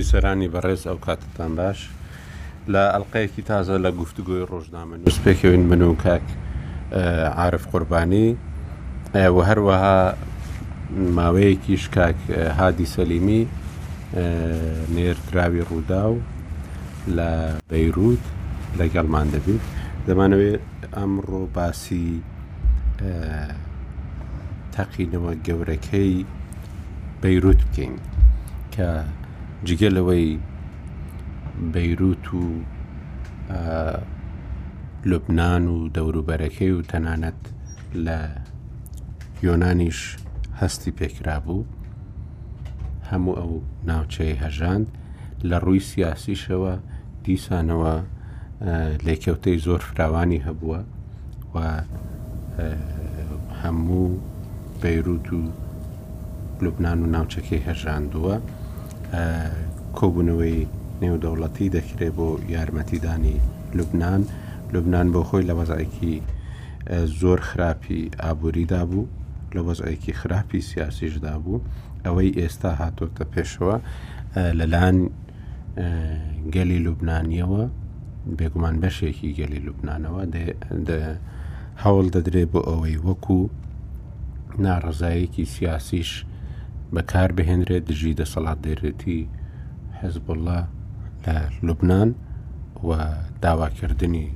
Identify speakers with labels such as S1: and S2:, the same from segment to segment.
S1: بیسەرانی بەڕێز ئەو کاتتان باش لە ئەلقەیەکی تازە لە گفتوگۆی ڕۆژنامە نووس پێکەوین من و کاک عاعرف قوربانی و هەروەها ماوەیەکی شکاک هادی سەلیمی نێردراوی ڕوودا و لە بەیروت لەگەڵمان دەبیت دەمانەوێت ئەمڕۆ باسی تەقینەوە گەورەکەی بەیروت بکەین کە جگە لەوەی بەیروت و لبناان و دەوروبەرەکەی و تەنانەت لە یۆنانیش هەستی پێکرابوو هەموو ئەو ناوچەی هەژاند لە ڕووی سیاسیشەوە دیسانەوە لێکەوتەی زۆر فراوانی هەبووە و هەموو بەیروت و لوبناان و ناوچەکەی هەژاندووە کۆبوونەوەی نێودەوڵەتی دەکرێ بۆ یارمەتیدانی لوبناان لوبناان بۆ خۆی لە وەزایکی زۆر خراپی ئابووریدا بوو لە وەزایکی خراپی سیاسیشدا بوو ئەوەی ئێستا هاتۆتە پێشەوە لەلایەن گەلی لوبنانییەوە، بێگومان بەشێکی گەلی لوبنانەوە هەوڵ دەدرێت بۆ ئەوەی وەکوو ناڕەزایەکی سیاسیش بەکار بهێنرێت دژی دەسەڵات دێرێتی حزبله لە لوبناان و داواکردنی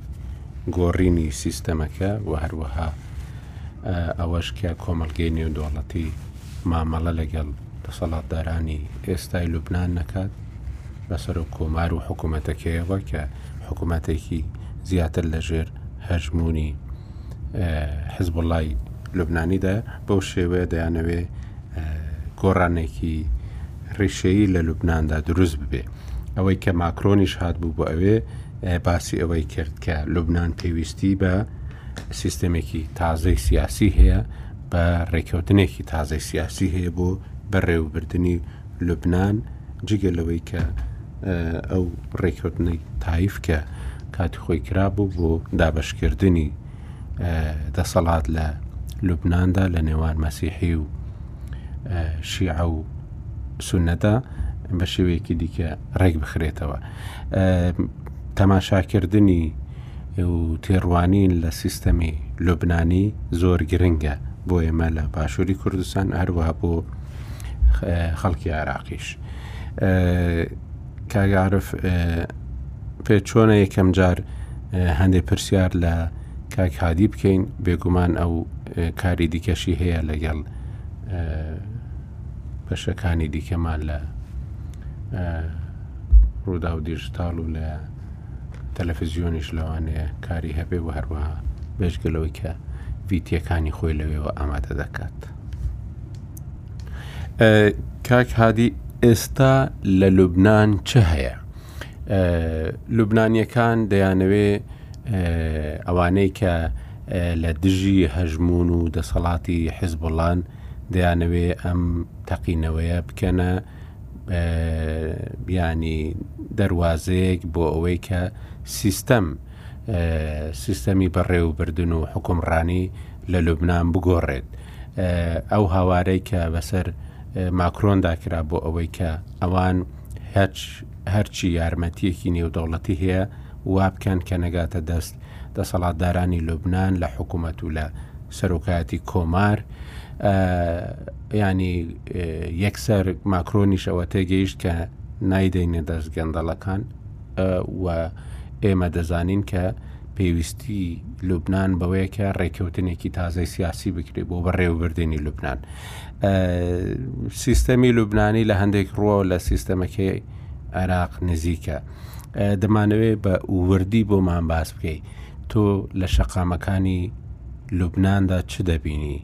S1: گۆڕینی سیستەمەکە و هەروەها ئەوەش کە کۆمەلگەی نێودوڵەتی مامەڵە لەگەڵ دەسەڵاتدارانی ئێستای لوبنان نەکات بە سەرۆک کۆمار و حکوومەتەکەیەوە کە حکوومەتێکی زیاتر لە ژێر هەژموونی حزبڵای لوبنانیدا بەو شێوەیە دەیانەوێ گۆڕانێکی ڕیشەیی لە لوبناندا دروست ببێ ئەوەی کە ماکرۆنیش هات بوو بۆ ئەوێ باسی ئەوەی کرد کە لوبناان پێویستی بە سیستەمێکی تازەی سیاسی هەیە بە ڕێککەوتنێکی تازەی سیاسی هەیە بۆ بەڕێوەبردننی لوبناان جگە لەوەی کە ئەو ڕێککەوتنەی تایف کە کاتی خۆی کرابوو بۆ دابشکردنی دەسەڵات لە لوبنااندا لە نێوان مەسیحی و شیعە و سونەدا بە شێوەیەکی دیکە ڕێک بخرێتەوە تەماشاکردنی و تێڕوانین لە سیستەمی لوبنانی زۆر گرنگە بۆ ئێمە لە باشووری کوردستان هەروەها بۆ خەڵکی عراقیش کاگەعاعرف پێ چۆنە یەکەم جار هەندێک پرسیار لە کاک هادی بکەین بێگومان ئەو کاری دیکەشی هەیە لەگەڵ بەشەکانی دیکەمان لە ڕووداو دیژیتاڵ و لە تەلەفزیۆنیش لەوانەیە کاری هەبێ و هەروەها بێژگە لەوەی کە ڤیتیەکانی خۆی لەوێەوە ئامادە دەکات کاک هادی ئێستا لە لوبناان چ هەیە لوبنانیەکان دەیانەوێ ئەوانەی کە لە دژی هەژمون و دەسەڵاتی حزبڵان دەیانەوێ ئەم تەقینەوەیە بکەنە بیانی دەروازەیەک بۆ ئەوەی کە سیستەم سیستەمی بەڕێوبردن و حکومڕانی لە لوبناان بگۆڕێت ئەو هاوارەی کە بەسەر ماکرۆندا کرا بۆ ئەوەی کە ئەوان هەچ هەرچی یارمەتیەکی نێودەوڵەتی هەیە وابکەن کە نەگاتە دەست دەسەڵاتدارانی لوبناان لە حکوومەت و لە سەرۆکایەتی کۆمار یانی یەکسەر ماکرۆنیش ئەوە تێگەیشت کە نایدەینە دەست گەندەڵەکان و ئێمە دەزانین کە پێویستی لوبناان بەوەیەکە ڕێککەوتنێکی تازای سیاسی بکرێت بۆ بەڕێوەبردننی لوبناان سیستەمی لوبنانی لە هەندێک ڕوە لە سیستەمەکەی عێراق نزیکە دەمانەوێت بە وردی بۆمان باس بکەیت تۆ لە شەقامەکانی لوبنااندا چ دەبینی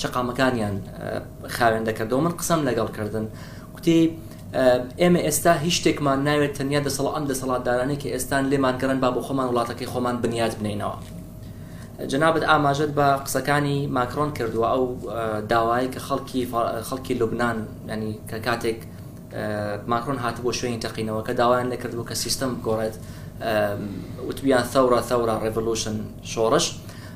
S2: شەقامەکانیان خاوێن دەکردەوە من قسەم لەگەڵ کردن کوتی ئێمە ئێستا هیچ شتێکمان ناوێت تەنیا دەسەڵ ئەم دەسەڵاتدارانی کە ئێستان لێمان گەڕن با بۆ خۆمان وڵاتەکەی خۆمان بنیات بنینەوە جنابەت ئاماژەت بە قسەکانی ماکرۆن کردووە ئەو داوایی کە خەڵکی خەڵکی لوبناان ینی کە کاتێک ماکرۆن هات بۆ شوێنی تەقینەوە کە داوایان لەکردبوو کە سیستم گۆڕێت وتبیان ثورە ثورە ڕێڤلوشن شۆڕش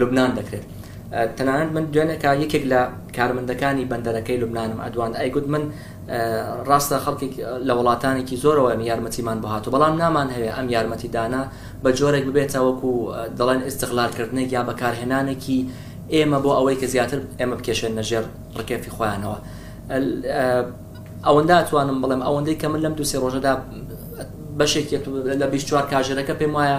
S2: لوبنان دەکرێت تەنانەت من دوێنێکا یەکێک لە کارمەندەکانی بەندەرەکەی لوبنانم ئەدوان ئەیگوت من ڕاستە خەڵکی لە وڵاتانێکی زۆرەوە ئەم یارمەتیمان بۆ هاتو بەڵام نامان هەوێ ئەم یارمەتیدانە بە جۆرێک ببێتەوەکو دەڵێن ئستغلالکردنێک یا بەکارهێنانێکی ئێمە بۆ ئەوەی کە زیاتر ئێمە بکێشێن نەژێر ڕکێفی خۆیانەوە ئەوەندا توانم بڵێم ئەوەندەی کە من لەم دووسێ ڕۆژەدا بەشێکێت لە 24 کاژێرەکە پێم وایە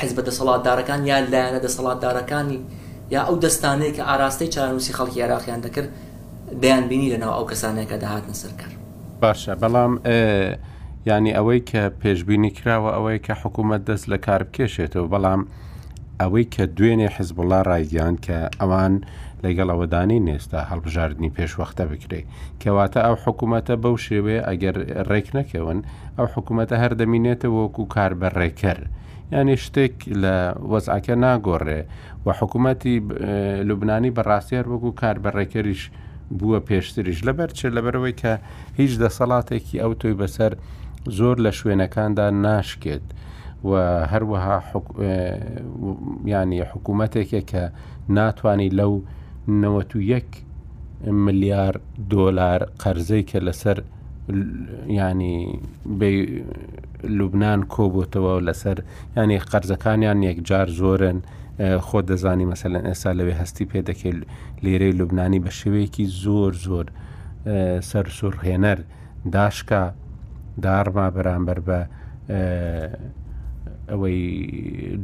S2: حزبە دەسەڵاتدارەکان یا لایەنە دەسەڵاتدارەکانی یا ئەو دەستانەی کە ئاراستەی چارەنووسی خەڵکی عێراقیان دەکرد دەیان بینی لە ناو ئەو کەسانەیە کە دەهاتنە سەر کار.
S1: باشە بەڵام یانی ئەوەی کە پێشببینی کراوە ئەوەیە کە حکوومەت دەست لە کار بکێشێتەوە بەڵام ئەوەی کە دوێنێ حزبڵا ڕایگەیان کە ئەوان لەگەڵ ئەوەدانی نێستا هەڵبژاردننی پێشوەختە بکرێ کەواتە ئەو حکومەتە بەو شێوەیە ئەگەر ڕێک نەکەون ئەو حکومەتە هەر دەمینێتە وەکو کار بە ڕێکەر یعنی شتێک لە وەزعکە ناگۆڕێ و حکوومەتی لوبنانی بەڕاستیار وەکو کار بە ڕێکەریش بووە پێشتریش لەبەر چ لەبەرەوەی کە هیچ دەسەڵاتێکی ئەو تۆی بەسەر زۆر لە شوێنەکاندا ناشکێت و هەروەها ینی حکوومەتێکە کە ناتانی لەو 91 ملیار دۆلار قەرزەی کە لەسەر ینی بی لوبناان کۆبتەوە لەسەر ینی قەرزەکانیان یەکجار زۆرن خۆ دەزانی مەسەلەن ئێستا لەوێ هەستی پێ دەکەیت لیرەی لوبنانی بە شێوەیەکی زۆر زۆر سەر سوڕهێنەر داشکا داڕما بەرامبەر بە ئەوەی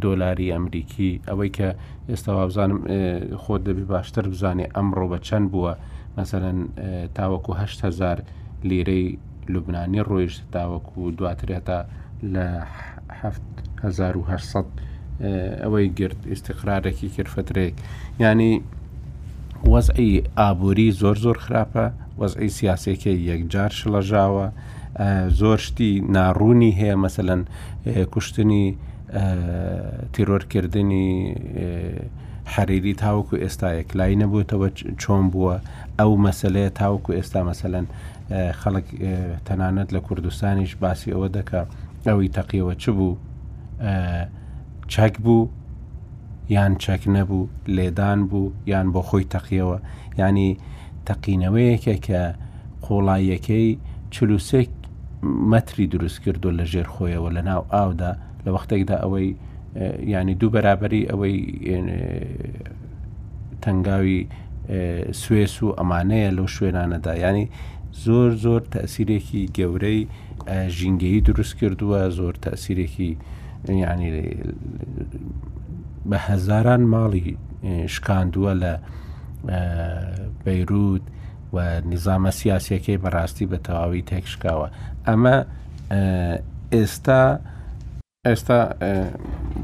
S1: دۆلاری ئەمریکی ئەوەی کە ئێستا وابزانم خۆ دەبی باشتر بزانێ ئەمڕۆ بە چەند بووە مەسەەن تاوەکو هزار لیرەی لوبنانی ڕۆیشت تاوەکو دواتر هەتا لە هەفت هەزار و هەشت سەد ئەوەی گرت ئیسیقرارێکی کرد فترێک ینی وەزعی ئابووری زۆر زۆر خراپە وەزعی سیاسەکە یەکجار شڵەژاوە زۆر شتی ناڕوونی هەیە مەسەەن کوشتنی تیرۆرکردنی حەریری تاوەکو ئێستا یەکلای نەبووتەوە چۆن بووە ئەو مەسلەیە تاوەکو ئێستا مەسەەن خەڵک تەنانەت لە کوردستانیش باسی ئەوە دەکە ئەوی تەقیەوە چ بوو چەک بوو یان چەک نەبوو لێدان بوو یان بۆ خۆی تەقیەوە ینی تەقینەوەیەکە کە قۆڵاییەکەی چلوسێک مەتری دروست کردو لە ژێر خۆیەوە لە ناو ئاودا لە وەختێکدا ئەوەی ینی دوو بەرابری ئەوەی تەنگاوی سوێس و ئەمانەیە لەو شوێنانەدا ینی زۆر زۆر تەسیرێکی گەورەی ژینگەی دروست کردووە زۆر تەسیرێکی ینی بە هەزاران ماڵی شکاندووە لە بەیروود و نظامە سیاسەکەی بەڕاستی بە تەواوی تێکشکاوە ئەمە ئێستا ئێستا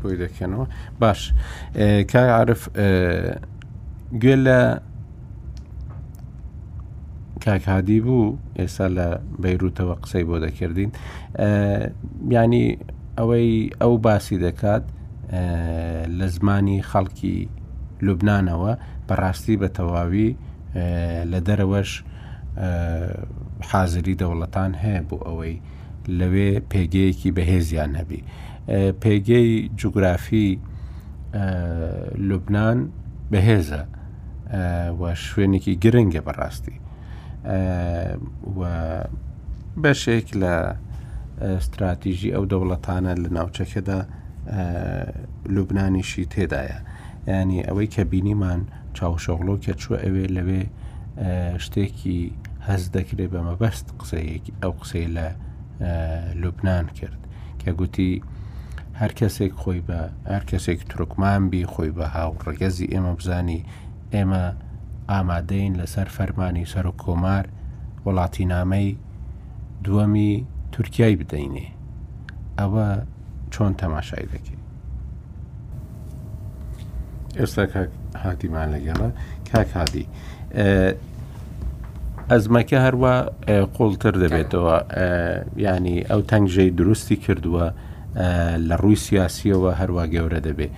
S1: بۆی دەکەنەوە باش کای عرف گوێ لە کاکهادی بوو ئێستا لە بەیروتەوە قسەی بۆ دەکردین ینی ئەوەی ئەو باسی دەکات لە زمانی خەڵکی لوبنانەوە بەڕاستی بە تەواوی لە دەرەوەش حازری دەوڵەتان هەیە بۆ ئەوەی لەوێ پێگەیەکی بەهێزیان هەبی پێگەی جوگرافی لوبناان بەهێزە و شوێنێکی گرنگە بەڕاستی و بەشێک لە استراتیژی ئەو دەوڵەتانە لە ناوچەکەدا لوبنانیشی تێدایە ینی ئەوەی کە بینیمان چاوشەغڵۆ کە چووە ئەوێ لەوێ شتێکی هەست دەکرێت بە مەبەست قسەیەکی ئەو قسەی لە لوبناان کرد کە گوتی هەر کەسێک خۆی بە هەر کەسێک ترکمان بی خۆی بە هاو ڕگەزی ئێمە بزانی ئێمە ئامادەین لەسەر فەرمانی سەر و کۆمار وڵاتی نامەی دووەمی تورکای بدەینێ ئەوە چۆن تەماشای دەکەین ئێستا کاک هادیمان لەگەڵە کاک هادی ئەزمەکە هەروە قوڵتر دەبێتەوە ینی ئەو تەنگژەی دروستی کردووە لە ڕووی سیاسیەوە هەروە گەورە دەبێت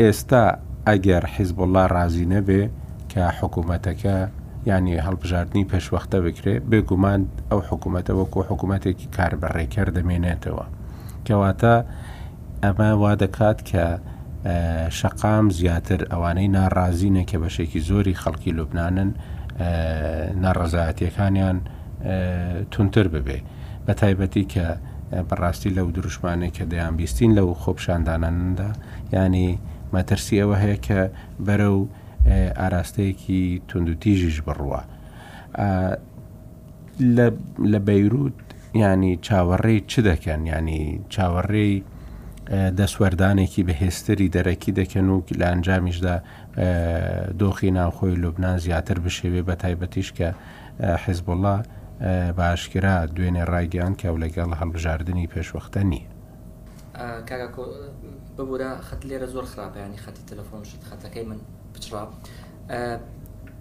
S1: ئێستا ئەگەر حیزب الله ڕازی نەبێ کە حکوومەتەکە ینی هەڵبژاردننی پێشوەختە بکرێ بێگومان ئەو حکوومەتە وەکو حکوومەتێکی کاربڕێکەر دەمێنێتەوە. کەواتە ئەمە وا دەکات کە شەقام زیاتر ئەوانەی ناڕازینە کە بەشێکی زۆری خەڵکی لوبنانن ناڕەزایەتیەکانیان تونتر ببێ بە تایبەتی کە بەڕاستی لەو دروشمانەی کە دەیان بیستین لەو خۆپشانداناندا ینی مەترسی ئەوە هەیە کە بەرە و ئاراستەیەکی تونندتیژیش بڕوە لە لە بەیروت یانی چاوەڕێی چ دەکەن یانی چاوەڕێی دەستوەردانێکی بەهێزتری دەرەکی دەکەن و لە ئەنجامیشدا دۆخی ناوخۆی لوبناان زیاتر بشێوێ بە تایبەتیش کە حزبله باشکرا دوێنێ ڕایگەیان کە و لەگەڵ هەڵبژاردننی پێشوەختە نییە.
S2: ببورە خەت لێرە زۆر خراپیانی خەتی تەلەفۆن شت خەتەکەی من پچڕا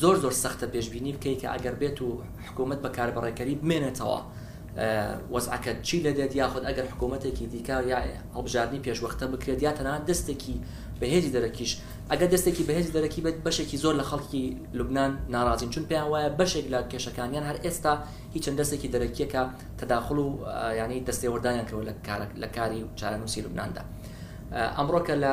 S2: زۆر زۆر سەختە پێشبینی بکەی کە ئەگەر بێت و حکوومەت بە کاربەڕێکەری بمێنێتەوە وەزعەکە چی لە دێت یاخود ئەگەر حکوومەتێکی دیکە یا هەڵبژاردننی پێشوەختە بکرێت یا تەنان دەستێکی بەهێزی دەرەکیش ئەگەر دەستێکی بەهێزی دەرەکی بێت بەشێکی زۆر لە خەڵکی لوبناان ناڕازین چون پێیان وایە بەشێک لە کێشەکانیان هەر ئێستا هیچەند دەستێکی دەرەکیەکە تەداخل و ینی دەستێوەردانیان کەەوە لە کارێک لە کاری چارەنووسی لوبنااندا ئەمڕۆکە لە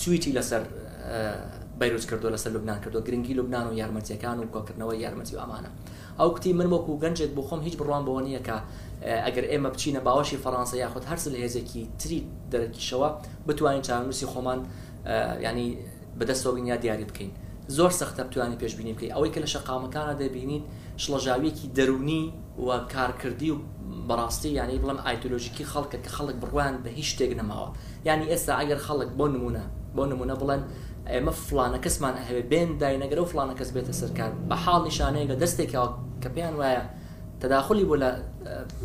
S2: تویتی لەسەر بەیروت کردووە لەسەر لوبنان کردووە گرنگی لوبنان و یارمەتیەکان و کۆکردنەوەی یارمەتی و ئەمانە ئەو کوتی من وەکو گەنجێک بۆ خۆم هیچ بڕوام بەوە نیە کە ئەگەر ئێمە بچینە باوەشی فەرانسە یاخود هەر زلهێزێکی تری دەرەکیشەوە بتوانین چارەنوسی خۆمان یانی بەدەستەوە بین یا دیاری بکەین زۆر سەختە بتوانین پێشبینی بکەین ئەوەی کە لە شەقامەکانە دەبینین شڵەژاویەکی دەرونی و کارکردی و بەڕاستی یانی بڵێم ئایدۆلۆژیکی خەڵکە کە خەڵک بڕوایان بە هیچ شتێک نەماوە یانی ئێستا ئەگەر خەڵک بۆ نموونە بۆ نموونە بڵێن ئێمە فڵانە کەسمان ئەهەوێ بێن داینەگەرە و فڵانە کەس بێتە سەر کار بە حاڵ نیشانەیەک لە دەستێکەوە کە پێیان وایە تەداخولی بۆ لە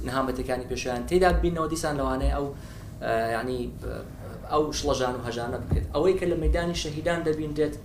S2: نەهامەتەکانی پێشیان تێدا ببینەوە دیسان لەوانەیە ئەو یعنی ئەو شڵەژان و هەژانە بکرێت ئەوەی کە لە مەدانی شەهیدان دەبینرێت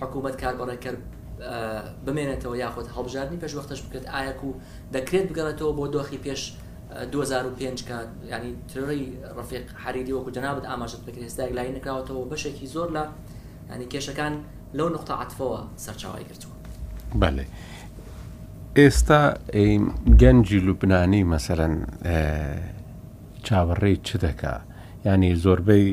S2: حکومەت کاربەڕێکەر بمێنێتەوە یاخود هەڵبژاردنی پێشوەختەش بکرێت ئایەک و دەکرێت بگەڕێتەوە بۆ دۆخی پێش 2005 کە ینی ترۆری ڕفیق حەریری وەکو جەنابەت ئاماژت بکرێت ئێستاک لای نکراوەتەوە بەشێکی زۆر لە ینی کێشەکان لەو نقطە عاتفەوە سەرچاوای گرتووە
S1: بەێ ئێستا گەنجی لوبنانی مەسەرەن چاوەڕێی چ دەکا؟ یانی زۆربەی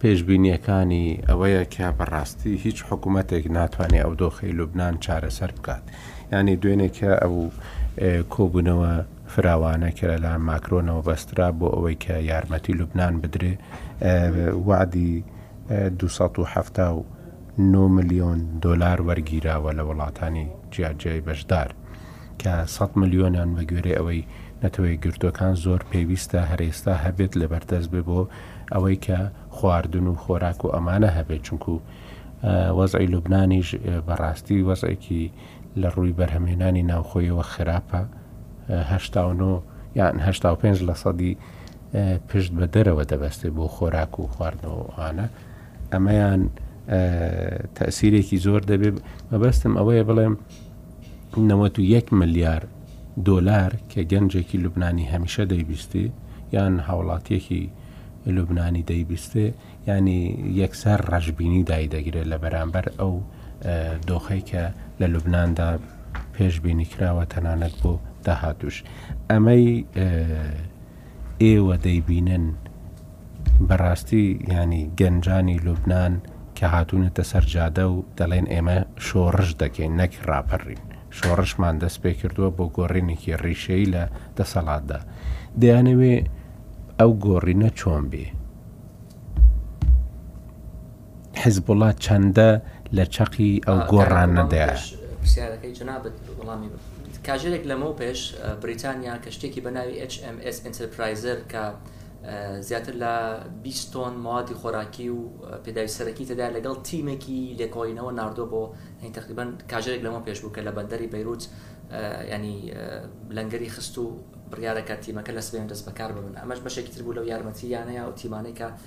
S1: پێشبینییەکانی ئەوەیە کە بەڕاستی هیچ حکوومەتێک ناتوانێت ئەو دۆخی لوبناان چارەسەر بکات یانی دوێنێکە ئەو کۆبوونەوە فراوانە کە لە ماکرۆنەوە بەسترا بۆ ئەوەی کە یارمەتی لوبناان بدرێ وعدی 1970 میلیۆن دلار وەرگیراوە لە وڵاتانی جیاجیای بەشدار. کە سەد ملیۆنان بە گوێرەی ئەوەی نەتەوە یەکگرتووەکان زۆر پێویستە هەر ئێستا هەبێت لەبەردەست بێت بۆ ئەوەی کە خواردن و خۆراک و ئەمانە هەبێت چونکو وەزعی لوبنانیش بەڕاستی وەزعێکی لە ڕووی بەرهەمێنانی ناوخۆیەوە خراپە هەشتا و نۆ یان هەشتا و پێنج لە سەدی پشت بە دەرەوە دەبەستێ بۆ خۆراک و خواردنەوەوانە ئەمەیان تەسیرێکی زۆر دەبێت مەبەستم ئەوەیە بڵێم نەوەد و یەک ملیار دۆلار کە گەنجێکی لوبنانی هەمیشە دەیبیستی یان هاوڵاتیەکی لوبنانی دەیبیستێ ینی یەکسەر ڕەشببینی دایدەگرێت لە بەرامبەر ئەو دۆخەی کە لە لوبناندا پێشببینی کراوە تەنانەت بۆ داهاتوش ئەمەی ئێوە دەیبینن بەڕاستی یانی گەنجانی لوبنان کە هاتوونەتە سەر جادە و دەڵێن ئێمە شۆڕش دەکەین نەک ڕاپەڕین، شۆڕشمان دەست پێ کردووە بۆ گۆڕینێکی ڕیشەیی لە دەسەڵاتدا، دەیانەوێ ئەو گۆڕینە چۆن بێ؟ حزبوڵا چەندە لە چەقی ئەو گۆڕانەدایە؟
S2: پرسیارەکەی جەنابت وەڵامی بم. کاژێرێک لەمەو پێش بریتانیا کەشتیەکی بەناوی HMS Enterpriser کە زیاتر لە بیست تۆن مەوادی خۆراکی و پێداوی سەرەکی تێدایە لەگەڵ تیمێکی لێکۆڵینەوە ناردووە بۆ هەین تقریبا کاژێرێک لەمەو پێش بوو کە لە بەندەری بەیروت ینی لەنگەری خست و بڕیارەکە تیمەکە لە سبەینێ دەست بەکار ببن ئەمەش بەشێکی تر بوو لەو یارمەتی یانەیە و تیمانەی کە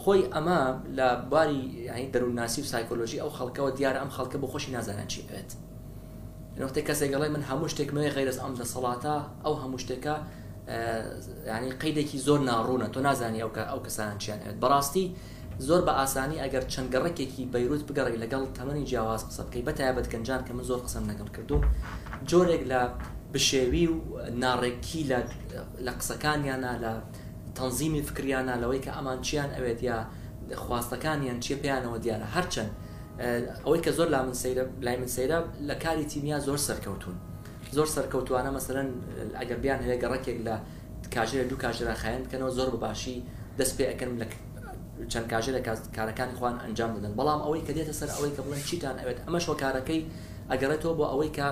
S2: خۆی ئەمە لە باری یانی دەروونناسی و سایکۆلۆژی ئەو خەڵکەوە دیارە ئەم خەڵکە بۆ خۆشی نازانێت چی ئەوێت لە وەختێک کەسێک ئەڵێ من هەموو شتێکم ئەوێ غەیرە ئەم دەسەڵاتە ئەو هەموو شتێکە یعنی قەیدێکی زۆر ناڕوونە تۆ نازانی ئەو کە ئەو کەسان چیان ئەوێت بەڕاستی زۆر بە ئاسانی ئەگەر چەند گەڕێکێکی بەیروت بگەڕی لەگەڵ تەمەنی جیاواز قسە بکەی بە تایبەت گەنجان کە من زۆر قسەم لەگەڵ کردوون جۆرێک لە بشێوی و ناڕێکی لە قسەکانیانە لە تەنزیمی فکریانە لەوەی کە ئەمان چیان ئەوێت یا خواستەکانیان چیە پێیانەوە دیارە هەرچەند ئەوەی کە زۆر لا من سەیرە لای من سەیرە لە کاری تیمیا زۆر سەرکەوتون زۆر سەرکەوتوانە مەسەرەن ئەگەر بیان هەیە گەڕەکێک لە کاژێر دوو کاژێرا خایەن بکەنەوە زۆر بەباشی دەست پێ ئەکەن لە چەند کاژێرە کارەکانی خوان ئەنجام دەدەن بەڵام ئەوەی کە دێتە سەر ئەوەی کە بڵێن چیتان ئەوێت ئەمەش هۆکارەکەی ئەگەڕێتەوە بۆ ئەوەی کە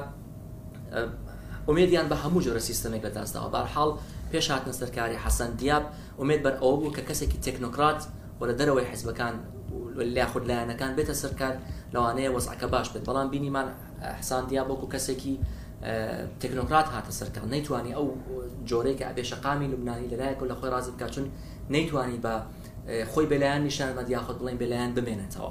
S2: ئومێدیان بە هەموو جۆرە سیستەمێک لەدەستداوە بارحاڵ پێش هاتنە سەرکاری حەسەن دیاب ئومێد بەر ئەوە بوو کە کەسێکی تەکنۆکرات و لە دەرەوەی حزبەکان لیاخود لایەنەکان بێتە سەرکار لەوانەیە وەزعەکە باش بێت بەڵام بینیمان حسان دیاب وەکو کەسێکی تەکنۆکرات هاتە سەرکار نەیتوانی ئەو جۆرەی کە ئەبێ شەقامی لوبنانی لەلایەک و لە خۆی ڕازی بکات چون نەیتوانی بە خۆی بەلایەن نیشانمەد یاخود بڵێن بەلایەن بمێنێتەوە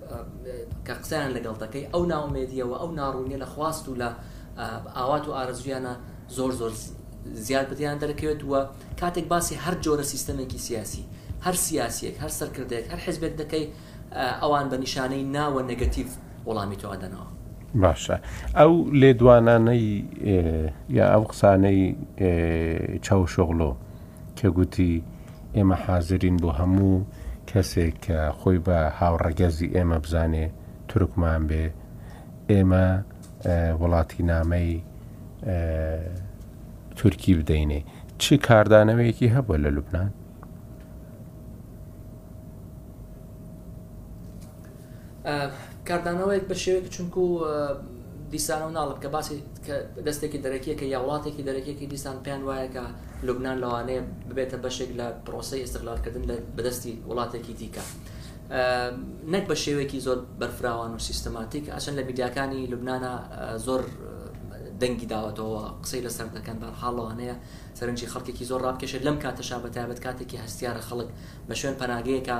S2: کە قسەیان لەگەڵ دەکەی ئەو نائومێدیە وە ئەو ناڕوونیە لە خواست و لە ئاوات و ئارەزویانە زۆر زۆر زیاد بەدیان دەرکەوێت وە کاتێک باسی هەر جۆرە سیستەمێکی سیاسی هەر سیاسیەک هەر سەرکردەیەک هەر حزبێک دەکەی ئەوان بە نیشانەی نا وە نگەتیڤ وەڵامی تۆ ئەدەنەوە.
S1: باشە ئەو لێدوانانەی یا ئەو قسانەی چاوشئۆغلۆ کە گوتی، ئێمە حازرین بۆ هەموو کەسێک کە خۆی بە هاوڕەگەزی ئێمە بزانێ تورکمان بێ، ئێمە وڵاتینامەی تورکی بدەینێ. چ کاردانەوەیەکی هەبووە لە لوبنان؟
S2: کاردانەوەیەک بە شێوەیەک چونکو دیسانەوە ناڵم کە باسی دەستێکی دەرەکیەکە یا وڵاتێکی دەرەکیەکی دیسان پێیان وایە کە لوبناان لەوانەیە ببێتە بەشێک لە پرۆسی ئستغلالکردن لە بەدەستی وڵاتێکی دیکە. نەک بە شێوەیەکی زۆر بەرفراوان و سیستماتیک ئەچەند لە میدیاکانی لوبناە زۆر دەنگی داوەتەوە قسەی لەسەر دەکەن بە حاڵەوانەیە سەرنجی خەڵکێکی زۆر ڕابکێشێت لەم کاتەشا بە تابەت کاتێکی هەستیارە خەڵک بە شوێن پەناگەیەکە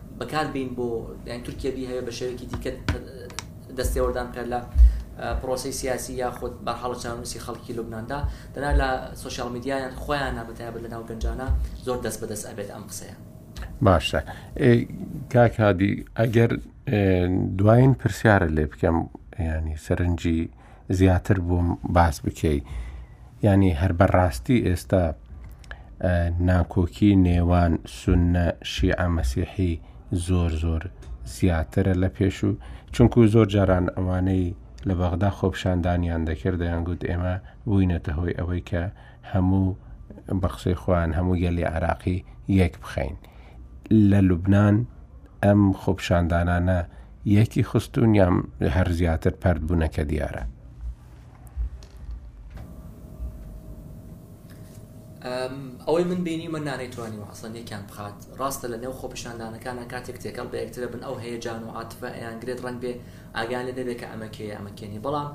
S2: بەکار بین بۆ یانی تورکیە بیهەوێ بە شێوەیەکی دیکە دەست تێوەردان بکات لە پرۆسی سیاسی یاخود بە حاڵە چاونوسی خەڵکی لوبناندا دەنا لە سوسیال میدیایان خۆیان نابەتای بە لەناو گەنجانە زۆر دەست بەدەست ئەبێت ئەم قسەیە
S1: باشە کاکادی ئەگەر دواین پرسیارە لێ بکەم ینی سەرنجی زیاتر بۆم باس بکەی ینی هەر بەڕاستی ئێستا ناکۆکی نێوان سنە شیعە مەسیحی زۆر زۆر زیاترە لە پێش و چونکو زۆر جاران ئەوانەی لە بەغدا خۆپشاندانیان دەکرد دەیانگووت ئێمە بووینەتە هۆی ئەوەی کە هەموو بە قسەی خۆیان هەموو گەلی عراقی یەک بخەین لە لوبناان ئەم خۆپشاندانانە یەکی خستون یان هەر زیاتر پەرت بونەکە دیارە.
S2: ئەوەی من بینیمە نانەی توانیوە ئەسڵەن یەکیان بخات ڕاستە لە نێو خۆپیشاندانەکانە کاتێک تێکەڵ بە یەکترە بن ئەو هەیە جان و عاتفە ئەیان گرێت ڕەنگ بێ ئاگیان لە نەبێت کە ئەمە کێ ئەمە کێنی بەڵام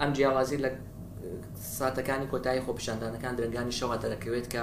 S2: ئەم جیاوازی لە ساتەکانی کۆتایی خۆپیشاندانەکان درنگانی شەوا دەرەکەوێت کە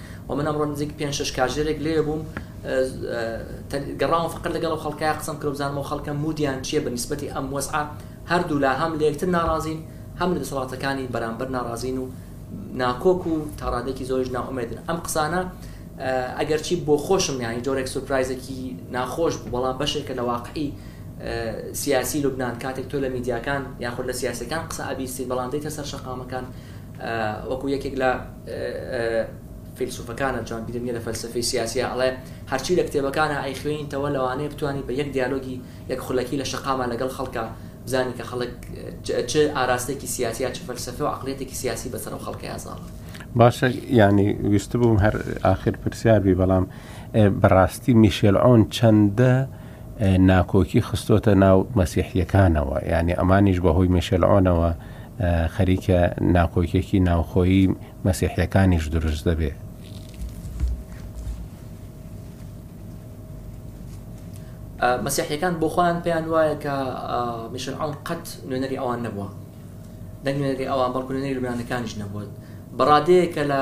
S2: وە من ئەمڕۆ نزیک پێنج شەش کاژێرێک لەوێ بووم گەڕاوم فقط لەگەڵ ئەو خەڵکە قسەم کرد و بزانم ئەو خەڵکە مودیان چییە بە نیسبەتی ئەم وەزعە هەردوولا هەم لە یەکتر ناڕازین هەم لە دەسەڵاتەکانی بەرامبەر ناڕازین و ناکۆک و تا ڕادێکی زۆریش نائومێدن ئەم قسانە ئەگەرچی بۆ خۆشم یانی جۆرێک سورپرایزێکی ناخۆش بوو بەڵام بەشێکە لە واقعی سیاسی لوبناان کاتێک تۆ لە میدیاکان یاخود لە سیاسەکان قسە ئەبیستیت بەڵام دەیتە سەر شەقامەکان وەکو یەکێک لە فەیلسوفەکانە جان بیدن یە لە فەلسەفەی سیاسیا ئەڵێ هەرچی لە کتێبەکانا ئەیخوێنیتەوە لەوانەیە بتوانی بە یەک دیالۆگی یەک خولەکی لە شەقاما لەگەڵ خەڵکا بزانی کە خەڵک چ ئاراستەیەکی سیاسیا چ فەلسەفە و عەقڵیەتێکی سیاسی بەسەر ئەو خەڵکەیا زاڵە.
S1: باشە یانی ویستبووم هەر ئاخر پرسیار بی بەڵام بەڕاستی میشێل عۆن چەندە ناکۆکی خستۆتە ناو مەسیحیەکانەوە یانی ئەمانیش بەهۆی میشێل عۆنەوە خەریکە ناکۆکیەکی ناوخۆیی مەسیحیەکانیش دروست دەبێ.
S2: مەسیحیەکان بۆ خۆیان پێیان وایە کە میشرعون قەت نوێنەری ئەوان نەبووە نەک نوێنەری ئەوان بەڵکو نوێنەری لوبنانەکانیش نەبووە بەڕادەیە کە لە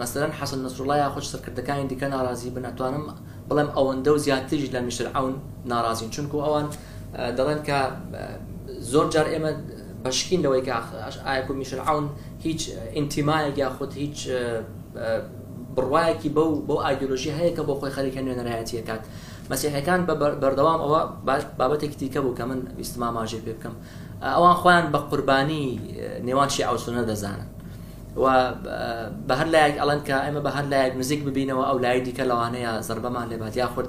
S2: مەسەرەن حەسەن نسرڵای خۆش سەرکردەکانی دیکە ناڕازی بن ئەتوانم بڵێم ئەوەندە و زیاتریش لە میشرعون ناڕازین چونکو ئەوان دەڵێن کە زۆر جار ئێمە بە شکین لەوەی کە ئایا کۆمیشن عون هیچ ئینتیمایەک یاخود هیچ بڕوایەکی بەو بۆ ئایدۆلۆژی هەیە کە بۆ خۆی خەریکە نوێنەرایەتی کات مەسیحەکان بە بەردەوام ئەوە بابەتێکی دیکە بوو کە من ویستما ماژێ پێ بکەم ئەوان خۆیان بە قوربانی نێوان شیعە و سونە دەزانن و بە هەر لایەک ئەڵەن کە ئێمە بە هەر لایەک نزیک ببینەوە ئەو لای دیکە لەوانەیە زربەمان لێبات
S1: یاخود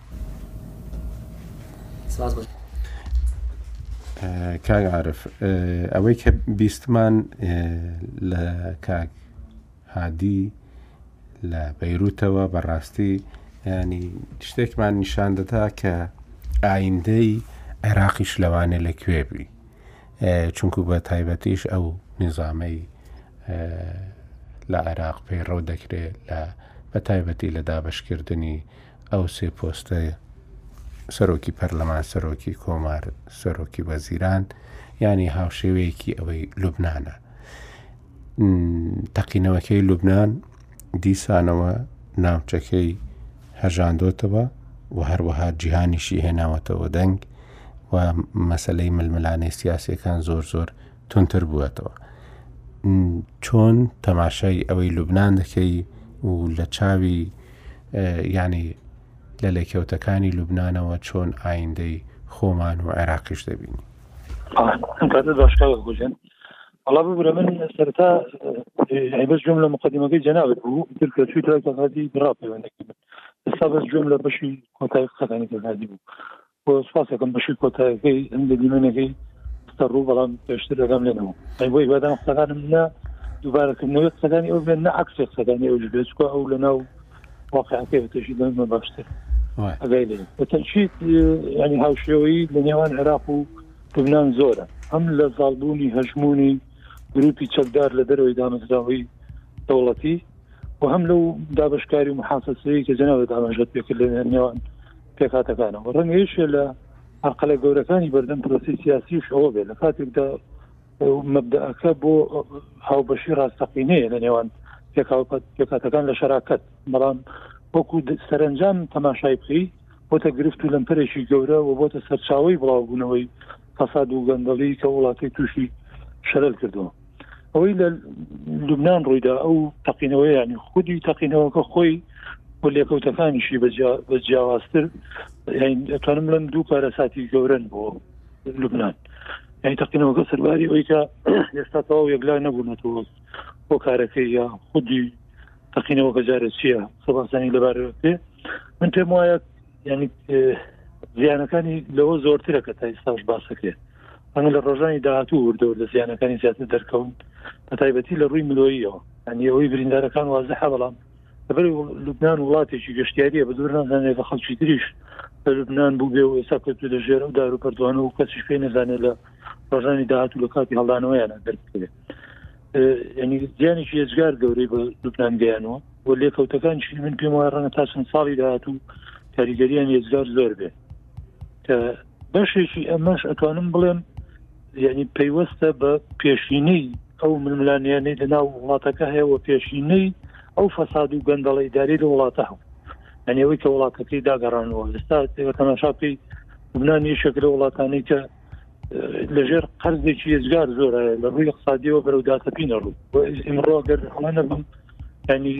S1: کاک عارف ئەوەی کە بیستمان لە کاک هادی لە بەیروتەوە بەڕاستی ینی شتێکمان نیشان دەدا کە ئایندەی عێراقیش لەوانێ لەکوێ بووی چونکو بە تایبەتیش ئەو نیزامەی لە عێراق پەیڕەو دەکرێت لە بە تایبەتی لە دابشکردنی ئەو سێ پۆستە سەرۆکی پەرلەمان سەرۆکی کۆمار سەرۆکی وەزیران ینی هاوشێوەیەکی ئەوەی لوبناە تەقینەوەکەی لوبناان دیسانەوە ناوچەکەی هەژاندۆتەوە و هەروەها جیهانیشی هێناوەتەوە دەنگ و مەسلەی ململانێ سیاسەکان زۆر زۆر تونتر بووەتەوە چۆن تەماشای ئەوەی لوبناان دەکەی و لە چاوی ینی لە لێکەوتەکانی لوبناانەوە چۆن ئایندەی خۆمان و عێراقیش دەبینی
S3: باشژن وڵا بگورە من سەرتا بەس جوم لە مقدمەکەی جەناوت بوو تر کە چوی تاکەزی دراپەوەەکە ئێستا بەس جوم لە بەشی کۆتای قەکانی تەزادی بوو بۆ سپاس ئەکەم بەشی کۆتایەکەی ئەم لە دیمەنەکەی خستە ڕوو بەڵام پێشتر ئەگەم لێنەوە ئەی بۆی بەدەم قسەکانم نە دووبارەکردنەوەی قسەکانی ئەو بێن نە عکسی قسەکانی ئەوش بێت چکە ئەو لە ناو واقعەکەی بەتەشی دەمە باشتر ئەگای لێ بەتەنشیت ینی هاوشێوەی لە نێوان عێراق و لبنان زۆرە ئەم لە زاڵبوونی هەژمونی گروپی چەکدار لە دەرەوەی دامەزراوەی دەوڵەتی و هەم لەو دابشکاری و محافەسەیە کە جەناوە دامەژەت پێکرد لە نێوان پێکهاتەکانەوە، ڕەنگە یەکێ لە ئاقلە گەورەکانی بەردەم پرۆسی سیاسیش ئەوە بێت لە کاتێکدا مەبدەکە بۆ هاوبەشی ڕاستەقینەیە لە نێوان پێکاتەکان لە شەراکەت بەڵام وەکو سەرنجام تەماشای بکەی بۆتە گرفت و لەمپەرێکی گەورە و بۆتە سەرچاوی بڵاوبوونەوەی فەساد و گەندەڵی کە وڵاتی تووشی شەرل کردووە ئەوەی لە لوبناان ڕوویدا ئەو تەقینەوە ینی خودی تەقینەوەکە خۆی و لێکەوتەکانیشی بە جیاوازتر ئەتوانم لەم دوو کارەساتی گەورن بۆ لوبناان یعنی تەقینەوەکە سەرباری ئەوی کە ئێستا تەواو یەکلا نەبوونەتەوە بۆ کارەکەی یا خودی تەقینەوەکە جارە چییە سەباسانی لەبارەوە پێ من پێم وایە یعنی زیانەکانی لەوە زۆرترە کە تا ئێستاش باسەکرێت ئەمە لە ڕۆژانی داهاتوو وردەور لە زیانەکانی زیاتر دەرکەون بە تایبەتی لە ڕووی مرۆییەوە ئەنی ئەوەی بریندارەکان وازحە بەڵام لەبەر لوبناان وڵاتێکی گەشتیاریە بە دوور نازانێت بە خەڵکی تریش لە لوبناان بوو بێ و ئێستا کەوتو لە ژێر و دار و پردوانە و کەسیش پێ نەزانێت لە ڕۆژانی داهاتوو لە کاتی هەڵدانەوەیان دەرکرێت یعنی زیانێکی ئێجگار گەورەی بە لوبناان گەیانەوە و لێکەوتەکانشی من پێم وای ڕەنە تا چەند ساڵی داهاتوو کاریگەریان ئێجگار زۆر بێ کە بەشێکی ئەمەش ئەتوانم بڵێم یعنی پەیوەستە بە پێشینەی ئەو ململانیانەی لە ناو وڵاتەکە هەیە و پێشینەی ئەو فەساد و گەندەڵی داری لە وڵاتە هەم ئەنیەوەی کە وڵاتەکەی داگەڕانەوە ئێستا تەماشاپی لوبنان یەکێک لە وڵاتانی کە لەژێر قەرزێکی ێزگار زۆرە لە ڕووی اقتصادیەوە بەرەو داتەپینە ڕوو ئمڕۆ گەر ئەمە نەبم ینی